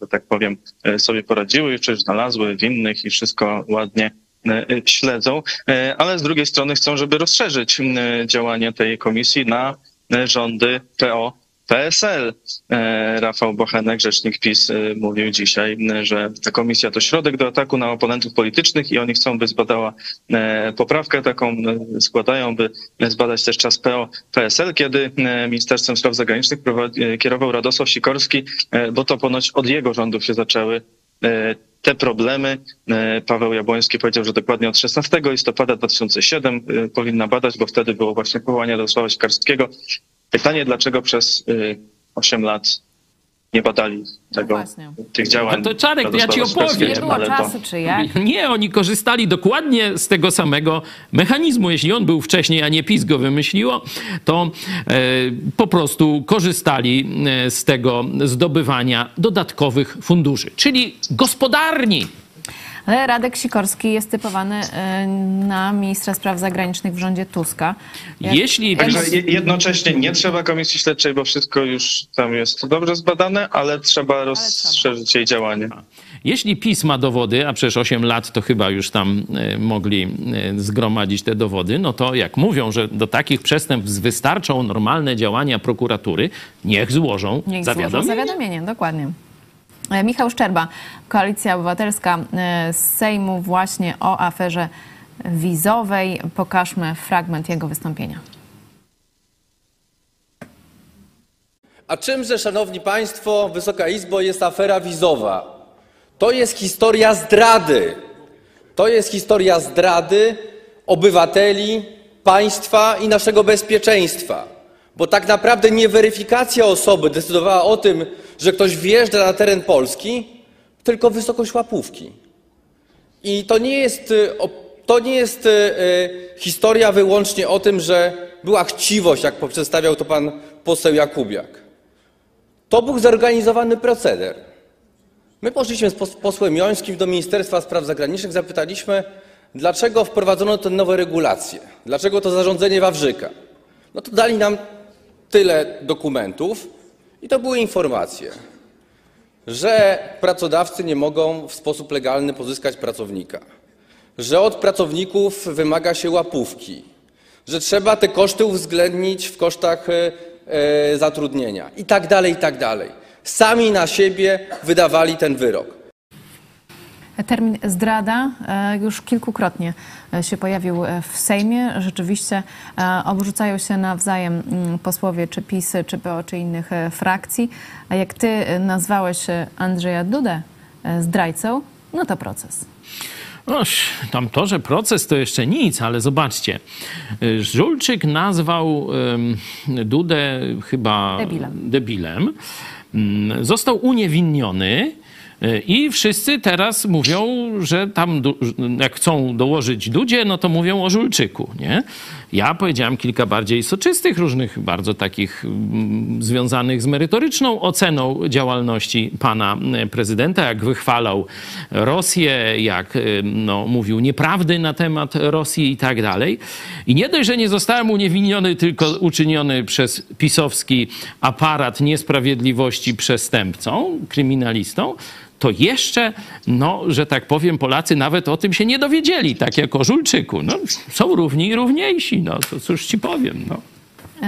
że tak powiem, e, sobie poradziły, coś znalazły winnych i wszystko ładnie e, e, śledzą, E, ale z drugiej strony chcą, żeby rozszerzyć działanie tej komisji na e, rządy PO. PSL. E, Rafał Bochenek, rzecznik PiS, e, mówił dzisiaj, m, że ta komisja to środek do ataku na oponentów politycznych i oni chcą, by zbadała e, poprawkę taką, e, składają, by zbadać też czas PO PSL, kiedy e, Ministerstwem Spraw Zagranicznych e, kierował Radosław Sikorski, e, bo to ponoć od jego rządów się zaczęły e, te problemy. E, Paweł Jabłoński powiedział, że dokładnie od 16 listopada 2007 e, powinna badać, bo wtedy było właśnie powołanie Radosława Sikorskiego. Pytanie, dlaczego przez y, 8 lat nie badali tego, właśnie. tych działań. No to Czarek, ja ci opowiem. Nie było ale to- czasu, czy jak? Nie, oni korzystali dokładnie z tego samego mechanizmu. Jeśli on był wcześniej, a nie PiS go wymyśliło, to e, po prostu korzystali e, z tego zdobywania dodatkowych funduszy, czyli gospodarni. Ale Radek Sikorski jest typowany e, na ministra spraw zagranicznych w rządzie Tuska. Jak- Jeśli Także je- jednocześnie nie trzeba komisji śledczej, bo wszystko już tam jest dobrze zbadane, ale trzeba rozszerzyć jej działanie. Jeśli PiS ma dowody, a przecież 8 lat to chyba już tam e, mogli e, zgromadzić te dowody, no to jak mówią, że do takich przestępstw wystarczą normalne działania prokuratury, niech złożą Niech złożą zawiadomienie. zawiadomienie, dokładnie. E, Michał Szczerba, Koalicja Obywatelska e, z Sejmu właśnie o aferze wizowej. Pokażmy fragment jego wystąpienia. A czymże, szanowni państwo, Wysoka Izbo, jest afera wizowa? To jest historia zdrady. To jest historia zdrady obywateli, państwa i naszego bezpieczeństwa. Bo tak naprawdę nie weryfikacja osoby decydowała o tym, że ktoś wjeżdża na teren Polski, tylko wysokość łapówki. I to nie jest, y, to nie jest y, y, historia wyłącznie o tym, że była chciwość, jak przedstawiał to pan poseł Jakubiak. To był zorganizowany proceder. My poszliśmy z pos- posłem Jońskim do Ministerstwa Spraw Zagranicznych, zapytaliśmy, dlaczego wprowadzono te nowe regulacje, dlaczego to zarządzenie Wawrzyka. No to dali nam tyle dokumentów i to były informacje, że pracodawcy nie mogą w sposób legalny pozyskać pracownika, że od pracowników wymaga się łapówki, że trzeba te koszty uwzględnić w kosztach e, e, zatrudnienia i tak dalej, i tak dalej. Sami na siebie wydawali ten wyrok. Termin zdrada e, już kilkukrotnie e, się pojawił e, w Sejmie. Rzeczywiście obrzucają się nawzajem mm, posłowie czy PiSy, czy PO, czy innych frakcji. A jak ty nazwałeś Andrzeja Dudę zdrajcą, no to proces. Oś, tam to, że proces to jeszcze nic, ale zobaczcie. Żulczyk nazwał Dudę chyba Debilem. debilem. Mm, Został uniewinniony. I wszyscy teraz mówią, że tam jak chcą dołożyć Dudzie, no to mówią o Żulczyku, nie? Ja powiedziałem kilka bardziej soczystych, różnych bardzo takich mm, związanych z merytoryczną oceną działalności pana e, prezydenta, jak wychwalał Rosję, jak e, no, mówił nieprawdy na temat Rosji i tak dalej. I nie dość, że nie zostałem uniewinniony, tylko uczyniony przez pisowski aparat niesprawiedliwości przestępcą, kryminalistą, to jeszcze, no, że tak powiem, Polacy nawet o tym się nie dowiedzieli, tak jak o Żulczyku. No, są równi i równiejsi, no, to cóż ci powiem, no.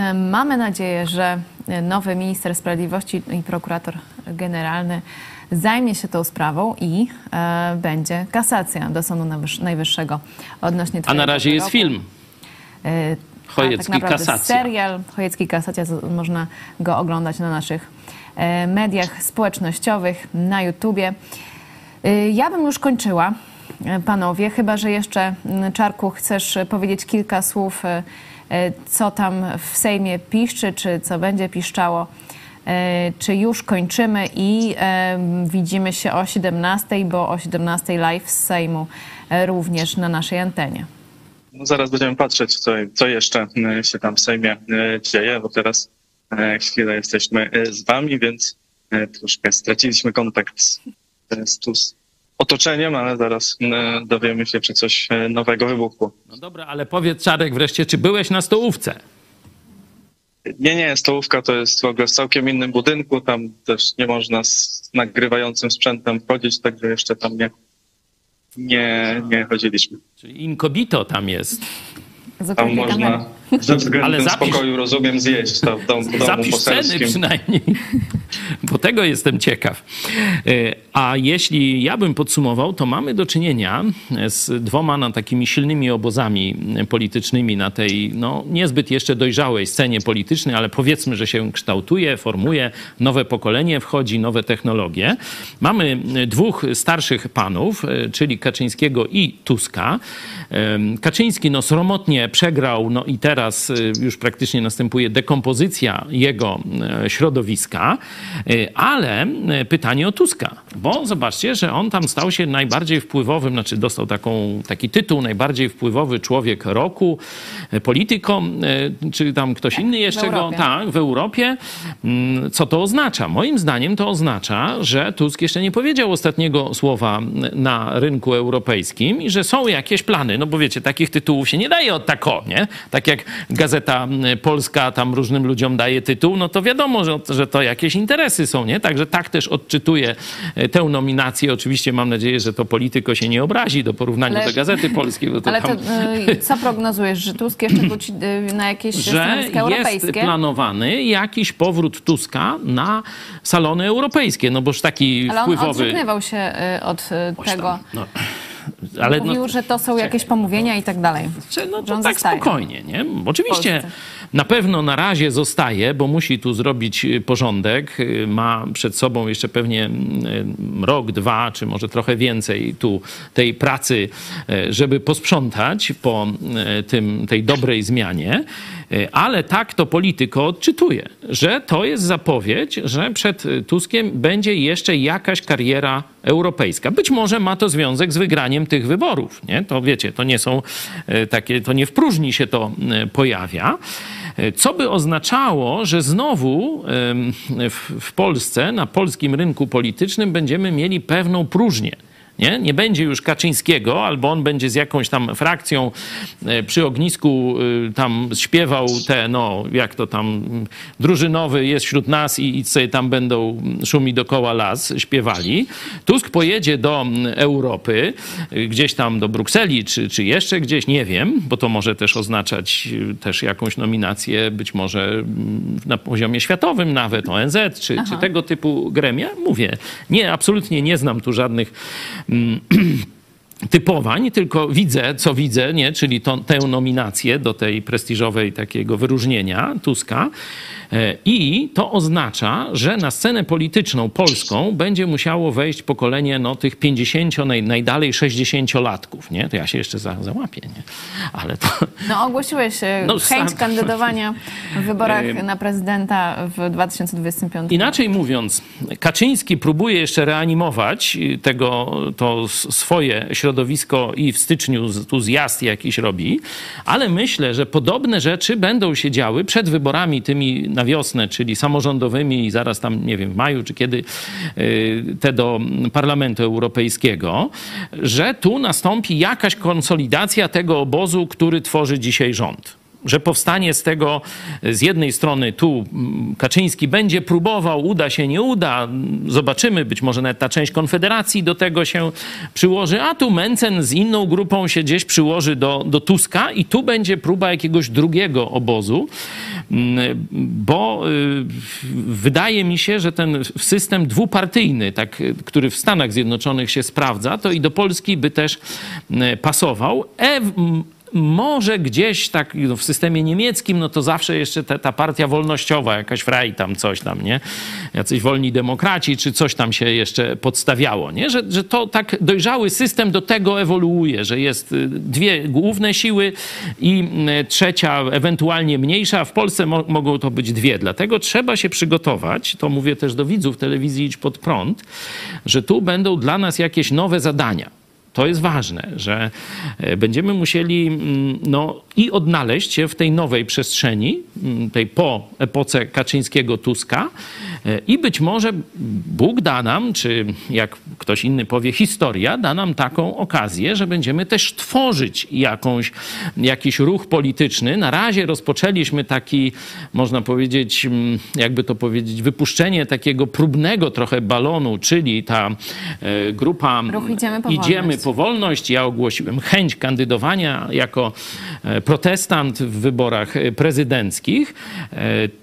E, Mamy nadzieję, że nowy minister sprawiedliwości i prokurator generalny zajmie się tą sprawą i e, będzie kasacja do Sądu Najwyż- Najwyższego odnośnie A na razie jest film. E, Chojecki tak Kasacja. serial Chojecki Kasacja, można go oglądać na naszych mediach społecznościowych, na YouTubie. E, Ja bym już kończyła, e, panowie, chyba że jeszcze, m, Czarku, chcesz e, powiedzieć kilka słów, e, e, co tam w Sejmie piszczy, czy co będzie piszczało. E, Czy już kończymy i e, widzimy się o 17, bo o 17 live z Sejmu e, również na naszej antenie. No zaraz będziemy patrzeć, co, co jeszcze e, się tam w Sejmie e, dzieje, bo teraz e, chwilę jesteśmy e, z wami, więc e, troszkę straciliśmy kontakt z, e, z, tu z otoczeniem, ale zaraz e, dowiemy się, czy coś e, nowego wybuchło. No dobra, ale powiedz Czarek wreszcie, czy byłeś na stołówce? Nie, nie, stołówka to jest w ogóle w całkiem innym budynku, tam też nie można z nagrywającym sprzętem wchodzić, także jeszcze tam nie, nie, nie chodziliśmy. Czyli incognito tam jest. Tam można ze względem Ale zapisz- spokoju, rozumiem, zjeść to w domu, w domu Zapisz ceny poselskim. przynajmniej, bo tego jestem ciekaw. E, A jeśli ja bym podsumował, to mamy do czynienia z dwoma no, takimi silnymi obozami politycznymi na tej no, niezbyt jeszcze dojrzałej scenie politycznej, ale powiedzmy, że się kształtuje, formuje, nowe pokolenie wchodzi, nowe technologie. Mamy dwóch starszych panów, e, czyli Kaczyńskiego i Tuska. Kaczyński no, sromotnie przegrał, no i teraz e, już praktycznie następuje dekompozycja jego e, środowiska, E, ale e, pytanie o Tuska, bo zobaczcie, że on tam stał się najbardziej wpływowym, znaczy dostał taką, taki tytuł, najbardziej wpływowy człowiek roku, e, polityką, czy tam ktoś inny jeszcze go, tak, w Europie. Mm, Co to oznacza? Moim zdaniem to oznacza, że Tusk jeszcze nie powiedział ostatniego słowa na rynku europejskim i że są jakieś plany. No bo wiecie, takich tytułów się nie daje od tako, nie? Tak jak Gazeta Polska tam różnym ludziom daje tytuł, no to wiadomo, że, że to jakieś interesy są, nie? Także tak też odczytuję e, tę nominację. Oczywiście mam nadzieję, że to polityko się nie obrazi do porównania Ale- do Gazety Polskiej, bo to Ale to, tam... y, co prognozujesz, że Tusk jeszcze wróci y, na jakieś że stanowiska jest europejskie? planowany jakiś powrót Tuska na salony europejskie, no boż taki Ale on wpływowy... odżegnywał się od tego. No, ale Mówił, no, że to są jakieś pomówienia i tak dalej. No to tak zostaje. spokojnie, nie? Oczywiście Polsce. Na pewno na razie zostaje, bo musi tu zrobić y, porządek. Y, Ma przed sobą jeszcze pewnie mm, rok, dwa, czy może trochę więcej tu tej pracy, y, żeby posprzątać po y, tym, tej dobrej zmianie. Ale tak to polityko odczytuje, że to jest zapowiedź, że przed Tuskiem będzie jeszcze jakaś kariera europejska. Być może ma to związek z wygraniem tych wyborów. Nie? To wiecie, to nie są takie, to nie w próżni się to pojawia. Co by oznaczało, że znowu w Polsce, na polskim rynku politycznym będziemy mieli pewną próżnię. Nie? nie będzie już Kaczyńskiego, albo on będzie z jakąś tam frakcją e, przy ognisku y, tam śpiewał te, no jak to tam, drużynowy jest wśród nas i, i sobie tam będą szumi dokoła las śpiewali. Tusk pojedzie do Europy, y, gdzieś tam do Brukseli, czy, czy jeszcze gdzieś, nie wiem, bo to może też oznaczać też jakąś nominację, być może na poziomie światowym nawet, ONZ, czy, czy tego typu gremia. Mówię, nie, absolutnie nie znam tu żadnych 嗯 typowań, tylko widzę, co widzę, nie? czyli to, tę nominację do tej prestiżowej takiego wyróżnienia Tuska. E, I to oznacza, że na scenę polityczną polską będzie musiało wejść pokolenie no, tych 50, naj, najdalej 60-latków. Nie? To ja się jeszcze za, załapię, nie? ale to... No ogłosiłeś e, No, chęć sam- kandydowania w wyborach Ym. na prezydenta w 2025. Inaczej mówiąc, Kaczyński próbuje jeszcze reanimować tego, to swoje środowisko i w styczniu tu zjazd jakiś robi, ale myślę, że podobne rzeczy będą się działy przed wyborami tymi na wiosnę, czyli samorządowymi i zaraz tam, nie wiem, w maju czy kiedy y, te do Parlamentu Europejskiego, że tu nastąpi jakaś konsolidacja tego obozu, który tworzy dzisiaj rząd że powstanie z tego z jednej strony tu mm, Kaczyński będzie próbował, uda się, nie uda, zobaczymy, być może nawet ta część Konfederacji do tego się przyłoży, a tu Mencen z inną grupą się gdzieś przyłoży do, do Tuska i tu będzie próba jakiegoś drugiego obozu, Mm, bo y, wydaje mi się, że ten system dwupartyjny, tak, który w Stanach Zjednoczonych się sprawdza, to i do Polski by też y, pasował. Może gdzieś tak no, w systemie niemieckim, no to zawsze jeszcze ta, ta partia wolnościowa, jakaś Frei tam, coś tam, nie? Jacyś wolni demokraci, czy coś tam się jeszcze podstawiało, nie? Że, że to tak dojrzały system do tego ewoluuje, że jest y, dwie główne siły i y, trzecia ewentualnie mniejsza. W Polsce mo mogą to być dwie. Dlatego trzeba się przygotować, to mówię też do widzów telewizji Idź Pod Prąd, że tu będą dla nas jakieś nowe zadania. To jest ważne, że e, będziemy musieli mm, no, i odnaleźć się w tej nowej przestrzeni, mm, tej po epoce Kaczyńskiego-Tuska e, i być może Bóg da nam, czy jak ktoś inny powie, historia da nam taką okazję, że będziemy też tworzyć jakąś, jakiś ruch polityczny. Na razie rozpoczęliśmy taki, można powiedzieć, mm, jakby to powiedzieć, wypuszczenie takiego próbnego trochę balonu, czyli ta e, grupa Ruch Idziemy po Idziemy Wolność. po wolność. Ja ogłosiłem chęć kandydowania jako e, protestant w wyborach e, prezydenckich. E,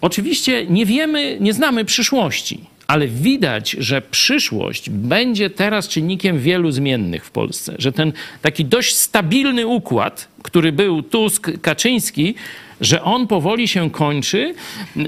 Oczywiście nie wiemy, nie znamy przyszłości, ale widać, że przyszłość będzie teraz czynnikiem wielu zmiennych w Polsce. Że ten taki dość stabilny układ, który był Tusk-Kaczyński, że on powoli się kończy.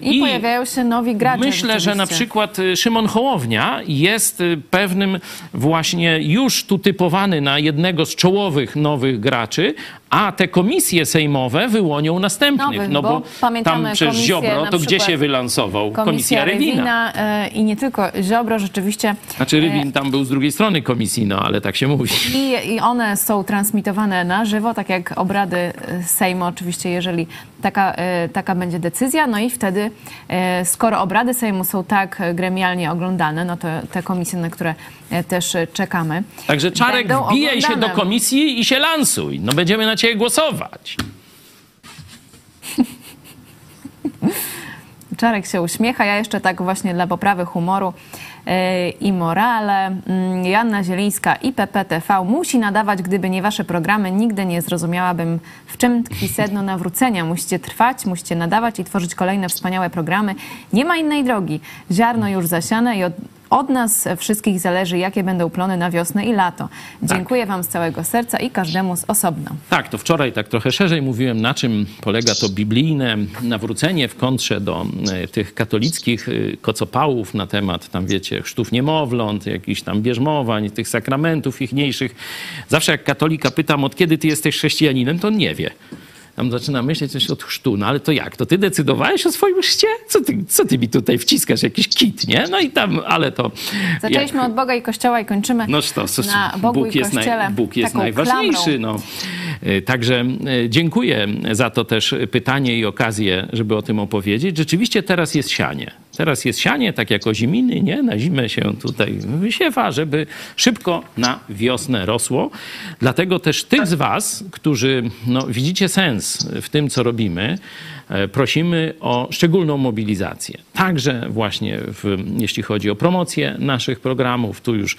I, pojawiają się nowi gracze. Myślę, że na przykład y, Szymon Hołownia jest y, pewnym właśnie już tu typowany na jednego z czołowych nowych graczy, a te komisje sejmowe wyłonią następnych. Nowych, no bo, bo pamiętamy tam przez Ziobro to gdzie się wylansował? Komisja, Komisja e, i nie tylko Ziobro, rzeczywiście. Znaczy Rywin tam był z drugiej strony komisji, no ale tak się mówi. I, I one są transmitowane na żywo, tak jak obrady e, Sejmu, oczywiście, jeżeli taka, e, taka będzie decyzja. No i wtedy, e, skoro obrady Sejmu są tak e, gremialnie oglądane, no to te komisje, na które e, też e, czekamy. Także Czarek, będą wbijaj się do oglądane. komisji i się lansuj. No będziemy na ciebie głosować. Czarek się uśmiecha. Ja jeszcze tak właśnie dla poprawy humoru yy, i morale. Mm, Joanna Zielińska i PPTV musi nadawać, gdyby nie wasze programy, nigdy nie zrozumiałabym, w czym tkwi sedno nawrócenia. Musicie trwać, musicie nadawać i tworzyć kolejne wspaniałe programy. Nie ma innej drogi. Ziarno już zasiane i od, od nas wszystkich zależy, jakie będą plony na wiosnę i lato. Dziękuję wam z całego serca i każdemu z osobna. Tak, to wczoraj tak trochę szerzej mówiłem, na czym polega to biblijne nawrócenie w kontrze do e, tych katolickich e, kocopałów na temat, tam wiecie, chrztów niemowląt, jakichś tam bierzmowań, tych sakramentów ichniejszych. Zawsze jak katolika pytam, od kiedy ty jesteś chrześcijaninem, to on nie wie. Tam zaczyna myśleć coś od chrztu. No ale to jak? To ty decydowałeś o swoim chrzcie? Co ty, co ty mi tutaj wciskasz? Jakiś kit, nie? No i tam, ale to... Zaczęliśmy jak, od Boga i Kościoła i kończymy no to, to, na Bogu Bóg i jest, Kościele. naj, Bóg jest najważniejszy. klamrą. No. Y, Także y, dziękuję za to też pytanie i okazję, żeby o tym opowiedzieć. Rzeczywiście teraz jest sianie. Teraz jest sianie, tak jak oziminy, nie? Na zimę się tutaj wysiewa, żeby szybko na wiosnę rosło. Dlatego też tych z was, którzy no, widzicie sens w tym, co robimy, prosimy o szczególną mobilizację. Także właśnie w, jeśli chodzi o promocję naszych programów. Tu już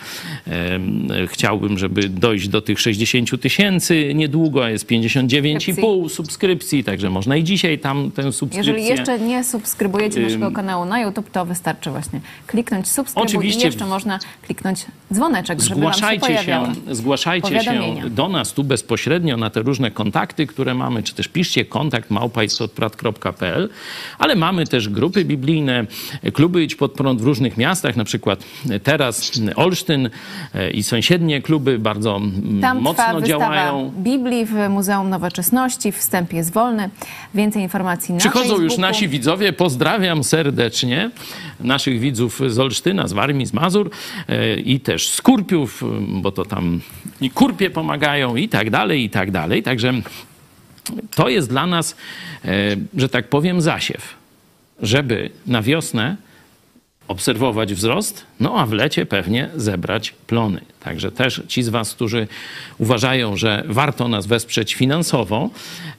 chciałbym, żeby dojść do tych 60 tysięcy niedługo, jest 59,5 subskrypcji, także można i dzisiaj tam tę subskrypcję... Jeżeli jeszcze nie subskrybujecie naszego kanału na YouTube, to wystarczy właśnie kliknąć subskrybuj Oczywiście. i jeszcze można kliknąć dzwoneczek, żeby się Zgłaszajcie się, pojawiało. zgłaszajcie się do nas tu bezpośrednio na te różne kontakty, które mamy, czy też piszcie kontakt ale mamy też grupy biblijne, kluby Idź Pod Prąd w różnych miastach, na przykład teraz Olsztyn e, i sąsiednie kluby bardzo mm, Tam mocno działają. Biblii w Muzeum Nowoczesności. Wstęp jest wolny. Więcej informacji na Przychodzą już Facebooku. nasi widzowie, pozdrawiam serdecznie naszych widzów z Olsztyna, z Warmii, z Mazur e, i też z Kurpiów, bo to tam i Kurpie pomagają i tak dalej, i tak dalej. Także to jest dla nas, e, że tak powiem, zasiew, żeby na wiosnę obserwować wzrost, no a w lecie pewnie zebrać plony. Także też ci z Was, którzy uważają, że warto nas wesprzeć finansowo,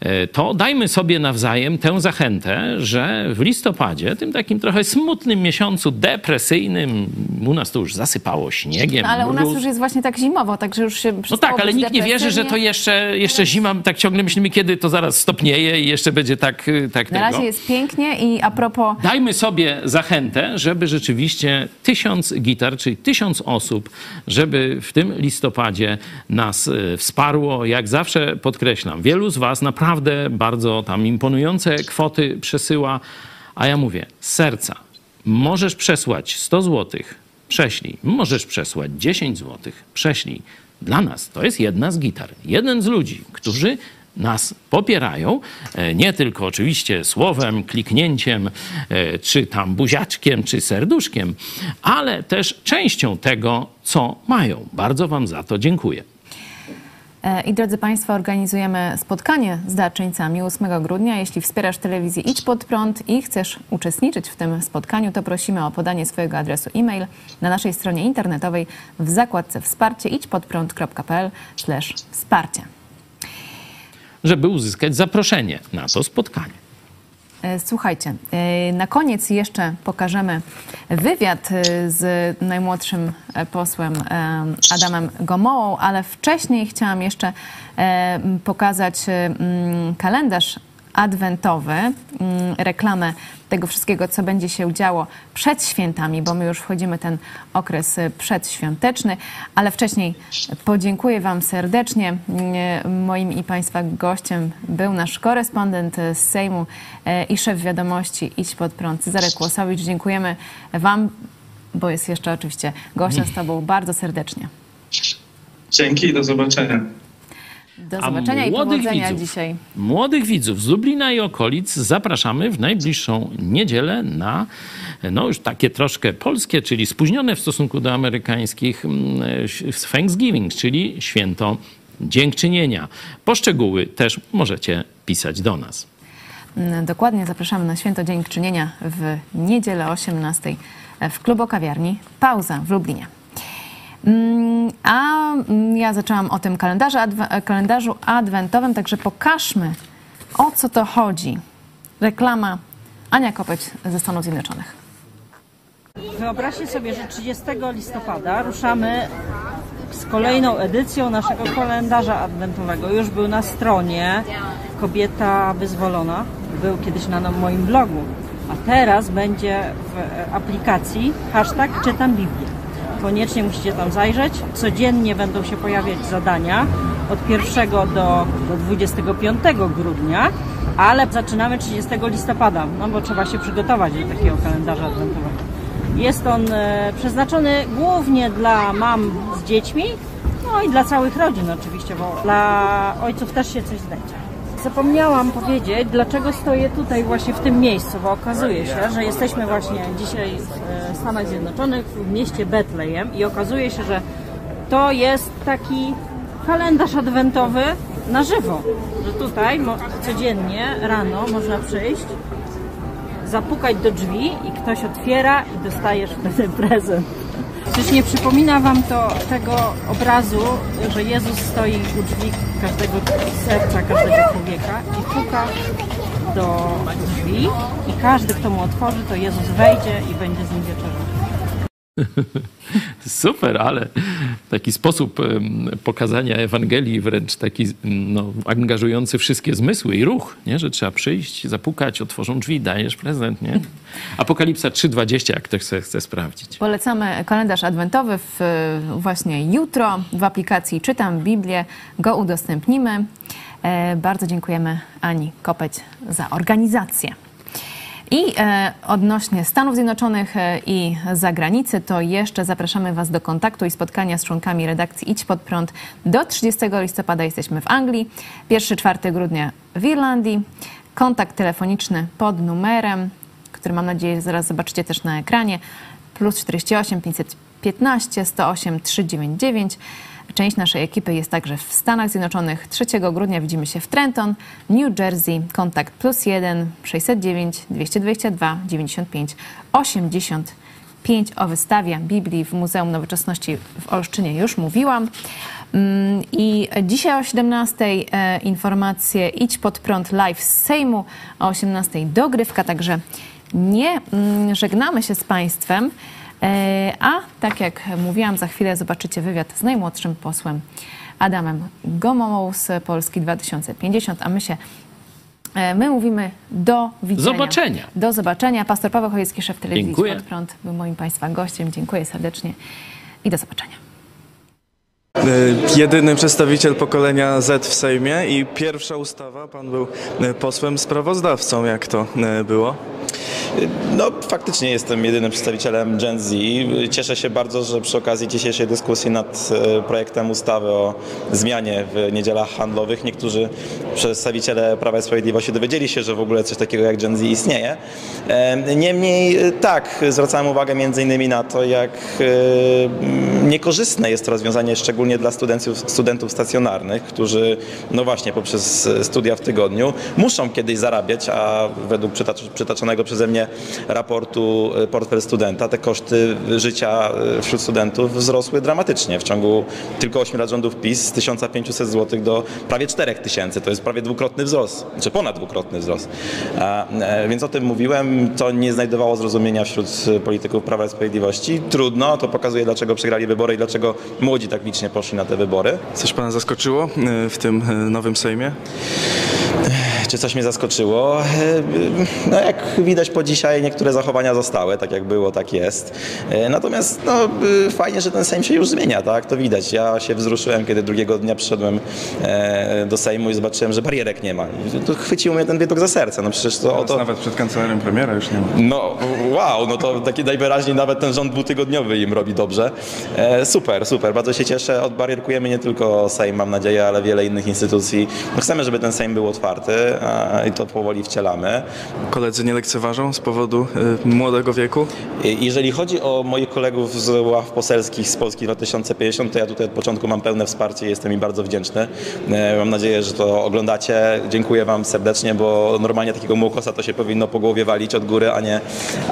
e, to dajmy sobie nawzajem tę zachętę, że w listopadzie, tym takim trochę smutnym miesiącu, depresyjnym, u nas to już zasypało śniegiem. No, ale u nas już jest właśnie tak zimowo, także już się No tak, ale nikt nie wierzy, że to jeszcze, jeszcze zima, tak ciągle myślimy, kiedy to zaraz stopnieje i jeszcze będzie tak, y, tak Na tego. razie jest pięknie i a propos Dajmy sobie zachętę, żeby rzeczywiście tysiąc gitar, czyli tysiąc osób, żeby w tym listopadzie nas y, wsparło. Jak zawsze podkreślam, wielu z Was naprawdę bardzo tam imponujące kwoty przesyła, a ja mówię serca. Możesz przesłać 100 zł, prześlij. Możesz przesłać 10 zł, prześlij. Dla nas to jest jedna z gitar. Jeden z ludzi, którzy nas popierają, e, nie tylko oczywiście słowem, kliknięciem, e, czy tam buziaczkiem, czy serduszkiem, ale też częścią tego, co mają. Bardzo Wam za to dziękuję. E, I drodzy Państwo, organizujemy spotkanie z darczyńcami 8 grudnia. Jeśli wspierasz telewizję Idź Pod Prąd i chcesz uczestniczyć w tym spotkaniu, to prosimy o podanie swojego adresu e-mail na naszej stronie internetowej w zakładce wsparcie idźpodprąd.pl wsparcie. Żeby uzyskać zaproszenie na to spotkanie. E, Słuchajcie, e, na koniec jeszcze pokażemy wywiad e, z najmłodszym posłem Adamem Gomołą, ale wcześniej chciałam jeszcze pokazać kalendarz adwentowy, mm, reklamę tego wszystkiego, co będzie się działo przed świętami, bo my już wchodzimy ten okres e, przedświąteczny, ale wcześniej podziękuję Wam serdecznie. Mm, Moim i Państwa gościem był nasz korespondent z Sejmu e, i szef wiadomości Idź Pod Prąd, Cezary Kłosowicz. Dziękujemy Wam, bo jest jeszcze oczywiście gościa z Tobą bardzo serdecznie. Dzięki do zobaczenia. Do A zobaczenia i młodych powodzenia widzów? dzisiaj. Młodych widzów z Lublina i okolic zapraszamy w najbliższą niedzielę na no już takie troszkę polskie, czyli spóźnione w stosunku do amerykańskich mm, Thanksgiving, czyli święto dziękczynienia. Poszczegóły też możecie pisać do nas. Mm, Dokładnie zapraszamy na Święto Dziękczynienia w niedzielę 18 w klubu kawiarni Pauza w Lublinie. Mm, A mm, ja zaczęłam o tym kalendarzu, adwe- kalendarzu adwentowym, także pokażmy o co to chodzi. Reklama Ania Kopeć ze Stanów Zjednoczonych. Wyobraźcie sobie, że 30 listopada ruszamy z kolejną edycją naszego kalendarza adwentowego. Już był na stronie Kobieta Wyzwolona, był kiedyś na moim blogu, a teraz będzie w aplikacji hashtag Czytam Biblię. Koniecznie musicie tam zajrzeć. Codziennie będą się pojawiać zadania od 1 do, do 25 grudnia, ale zaczynamy 30 listopada, no bo trzeba się przygotować do takiego kalendarza adwentowego. Jest on e, przeznaczony głównie dla mam z dziećmi, no i dla całych rodzin oczywiście, bo dla ojców też się coś znajdzie. Zapomniałam powiedzieć, dlaczego stoję tutaj właśnie w tym miejscu, bo okazuje się, że jesteśmy właśnie dzisiaj Stanach Zjednoczonych, w mieście Betlejem i okazuje się, że to jest taki kalendarz adwentowy na żywo, że tutaj codziennie rano można przyjść, zapukać do drzwi i ktoś otwiera i dostajesz wtedy prezent. Czyż nie przypomina Wam to tego obrazu, że Jezus stoi u drzwi każdego serca, każdego człowieka i puka do drzwi i każdy, kto mu otworzy, to Jezus wejdzie i będzie z nim wieczerzał. Super, ale taki sposób pokazania Ewangelii, wręcz taki no, angażujący wszystkie zmysły i ruch, nie? że trzeba przyjść, zapukać, otworzą drzwi, dajesz prezent. Nie? Apokalipsa 3.20, jak ktoś chce, chce sprawdzić. Polecamy kalendarz adwentowy w, właśnie jutro w aplikacji Czytam Biblię. Go udostępnimy. E, bardzo dziękujemy Ani Kopeć za organizację. I e, odnośnie Stanów Zjednoczonych e, i zagranicy, to jeszcze zapraszamy Was do kontaktu i spotkania z członkami redakcji Idź Pod Prąd. Do 30 listopada jesteśmy w Anglii, 1-4 grudnia w Irlandii. Kontakt telefoniczny pod numerem, który mam nadzieję zaraz zobaczycie też na ekranie, plus 48 515 108 399. Część naszej ekipy jest także w Stanach Zjednoczonych. 3 grudnia widzimy się w Trenton, New Jersey. Kontakt plus 1 609 222 95 85. O wystawie Biblii w Muzeum Nowoczesności w Olsztynie już mówiłam. Mm, I dzisiaj o 17 e, informacje Idź pod prąd live z Sejmu, o 18 dogrywka, także nie mm, żegnamy się z Państwem. E, A tak jak mówiłam, za chwilę zobaczycie wywiad z najmłodszym posłem Adamem Gomomą z Polski 2050, a my się e, My mówimy do widzenia. Zobaczenia. Do zobaczenia. Pastor Paweł Chojecki, szef telewizji Dziękuję. Pod Prąd, był moim Państwa gościem. Dziękuję serdecznie i do zobaczenia. Y, Jedyny przedstawiciel pokolenia Z w Sejmie i pierwsza ustawa, pan był posłem sprawozdawcą, jak to było? No, faktycznie jestem jedynym przedstawicielem Gen Z. Cieszę się bardzo, że przy okazji dzisiejszej dyskusji nad e, projektem ustawy o zmianie w niedzielach handlowych niektórzy przedstawiciele Prawa i Sprawiedliwości dowiedzieli się, że w ogóle coś takiego jak Gen Z istnieje. E, Niemniej e, tak, zwracałem uwagę między innymi na to, jak niekorzystne jest to rozwiązanie, szczególnie dla studentów, studentów stacjonarnych, którzy no właśnie poprzez studia w tygodniu muszą kiedyś zarabiać, a według przytacz- przytaczonego przeze mnie raportu e, Portfel Studenta te koszty życia e, wśród studentów wzrosły dramatycznie. W ciągu tylko 8 lat rządów PiS z 1500 zł do prawie 4000. To jest prawie dwukrotny wzrost, czy ponad dwukrotny wzrost. E, więc o tym mówiłem. To nie znajdowało zrozumienia wśród polityków Prawa i Sprawiedliwości. Trudno, to pokazuje dlaczego przegrali wybory i dlaczego młodzi tak licznie poszli na te wybory. Coś pana zaskoczyło w tym nowym Sejmie? Czy coś mnie zaskoczyło? E, No jak widać po dzisiaj niektóre zachowania zostały, tak jak było, tak jest. E, Natomiast no, y, fajnie, że ten Sejm się już zmienia, tak? To widać. Ja się wzruszyłem, kiedy drugiego dnia przyszedłem e, do Sejmu i zobaczyłem, że barierek nie ma. To chwycił mnie ten widok za serce. No przecież to. Nawet przed kancelarzem premiera już nie ma. No wow, no to taki najwyraźniej nawet ten rząd dwutygodniowy im robi dobrze. E, super, super, bardzo się cieszę. Odbarierkujemy nie tylko Sejm, mam nadzieję, ale wiele innych instytucji. No chcemy, żeby ten Sejm był otwarty a, i to powoli wcielamy. Koledzy nie lekceważą z powodu y, młodego wieku? Jeżeli chodzi o moich kolegów z ław poselskich z Polski 2050, to ja tutaj od początku mam pełne wsparcie i jestem im bardzo wdzięczny. E, Mam nadzieję, że to oglądacie. Dziękuję Wam serdecznie, bo normalnie takiego młokosa to się powinno po głowie walić od góry, a nie,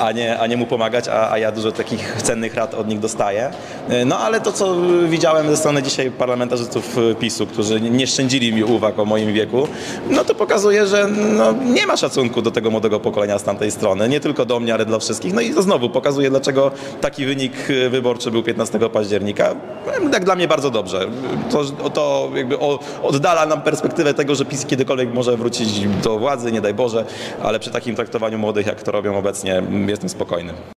a nie, a nie mu pomagać, a, a ja dużo takich cennych rad od nich dostaję. E, No ale to, co widziałem ze strony dzisiaj parlamentarzystów e, PiSu, którzy nie szczędzili mi uwag o moim wieku, no to pokazuje, że no, nie ma szacunku do tego młodego pokolenia z tamtej strony. Nie tylko do mnie, ale dla wszystkich. No i to znowu pokazuje, dlaczego taki wynik e, wyborczy był 15 października. Jak dla mnie bardzo dobrze. To, to jakby oddala nam perspektywę tego, że PiS kiedykolwiek może wrócić do władzy, nie daj Boże, ale przy takim traktowaniu młodych, jak to robią obecnie, jestem spokojny.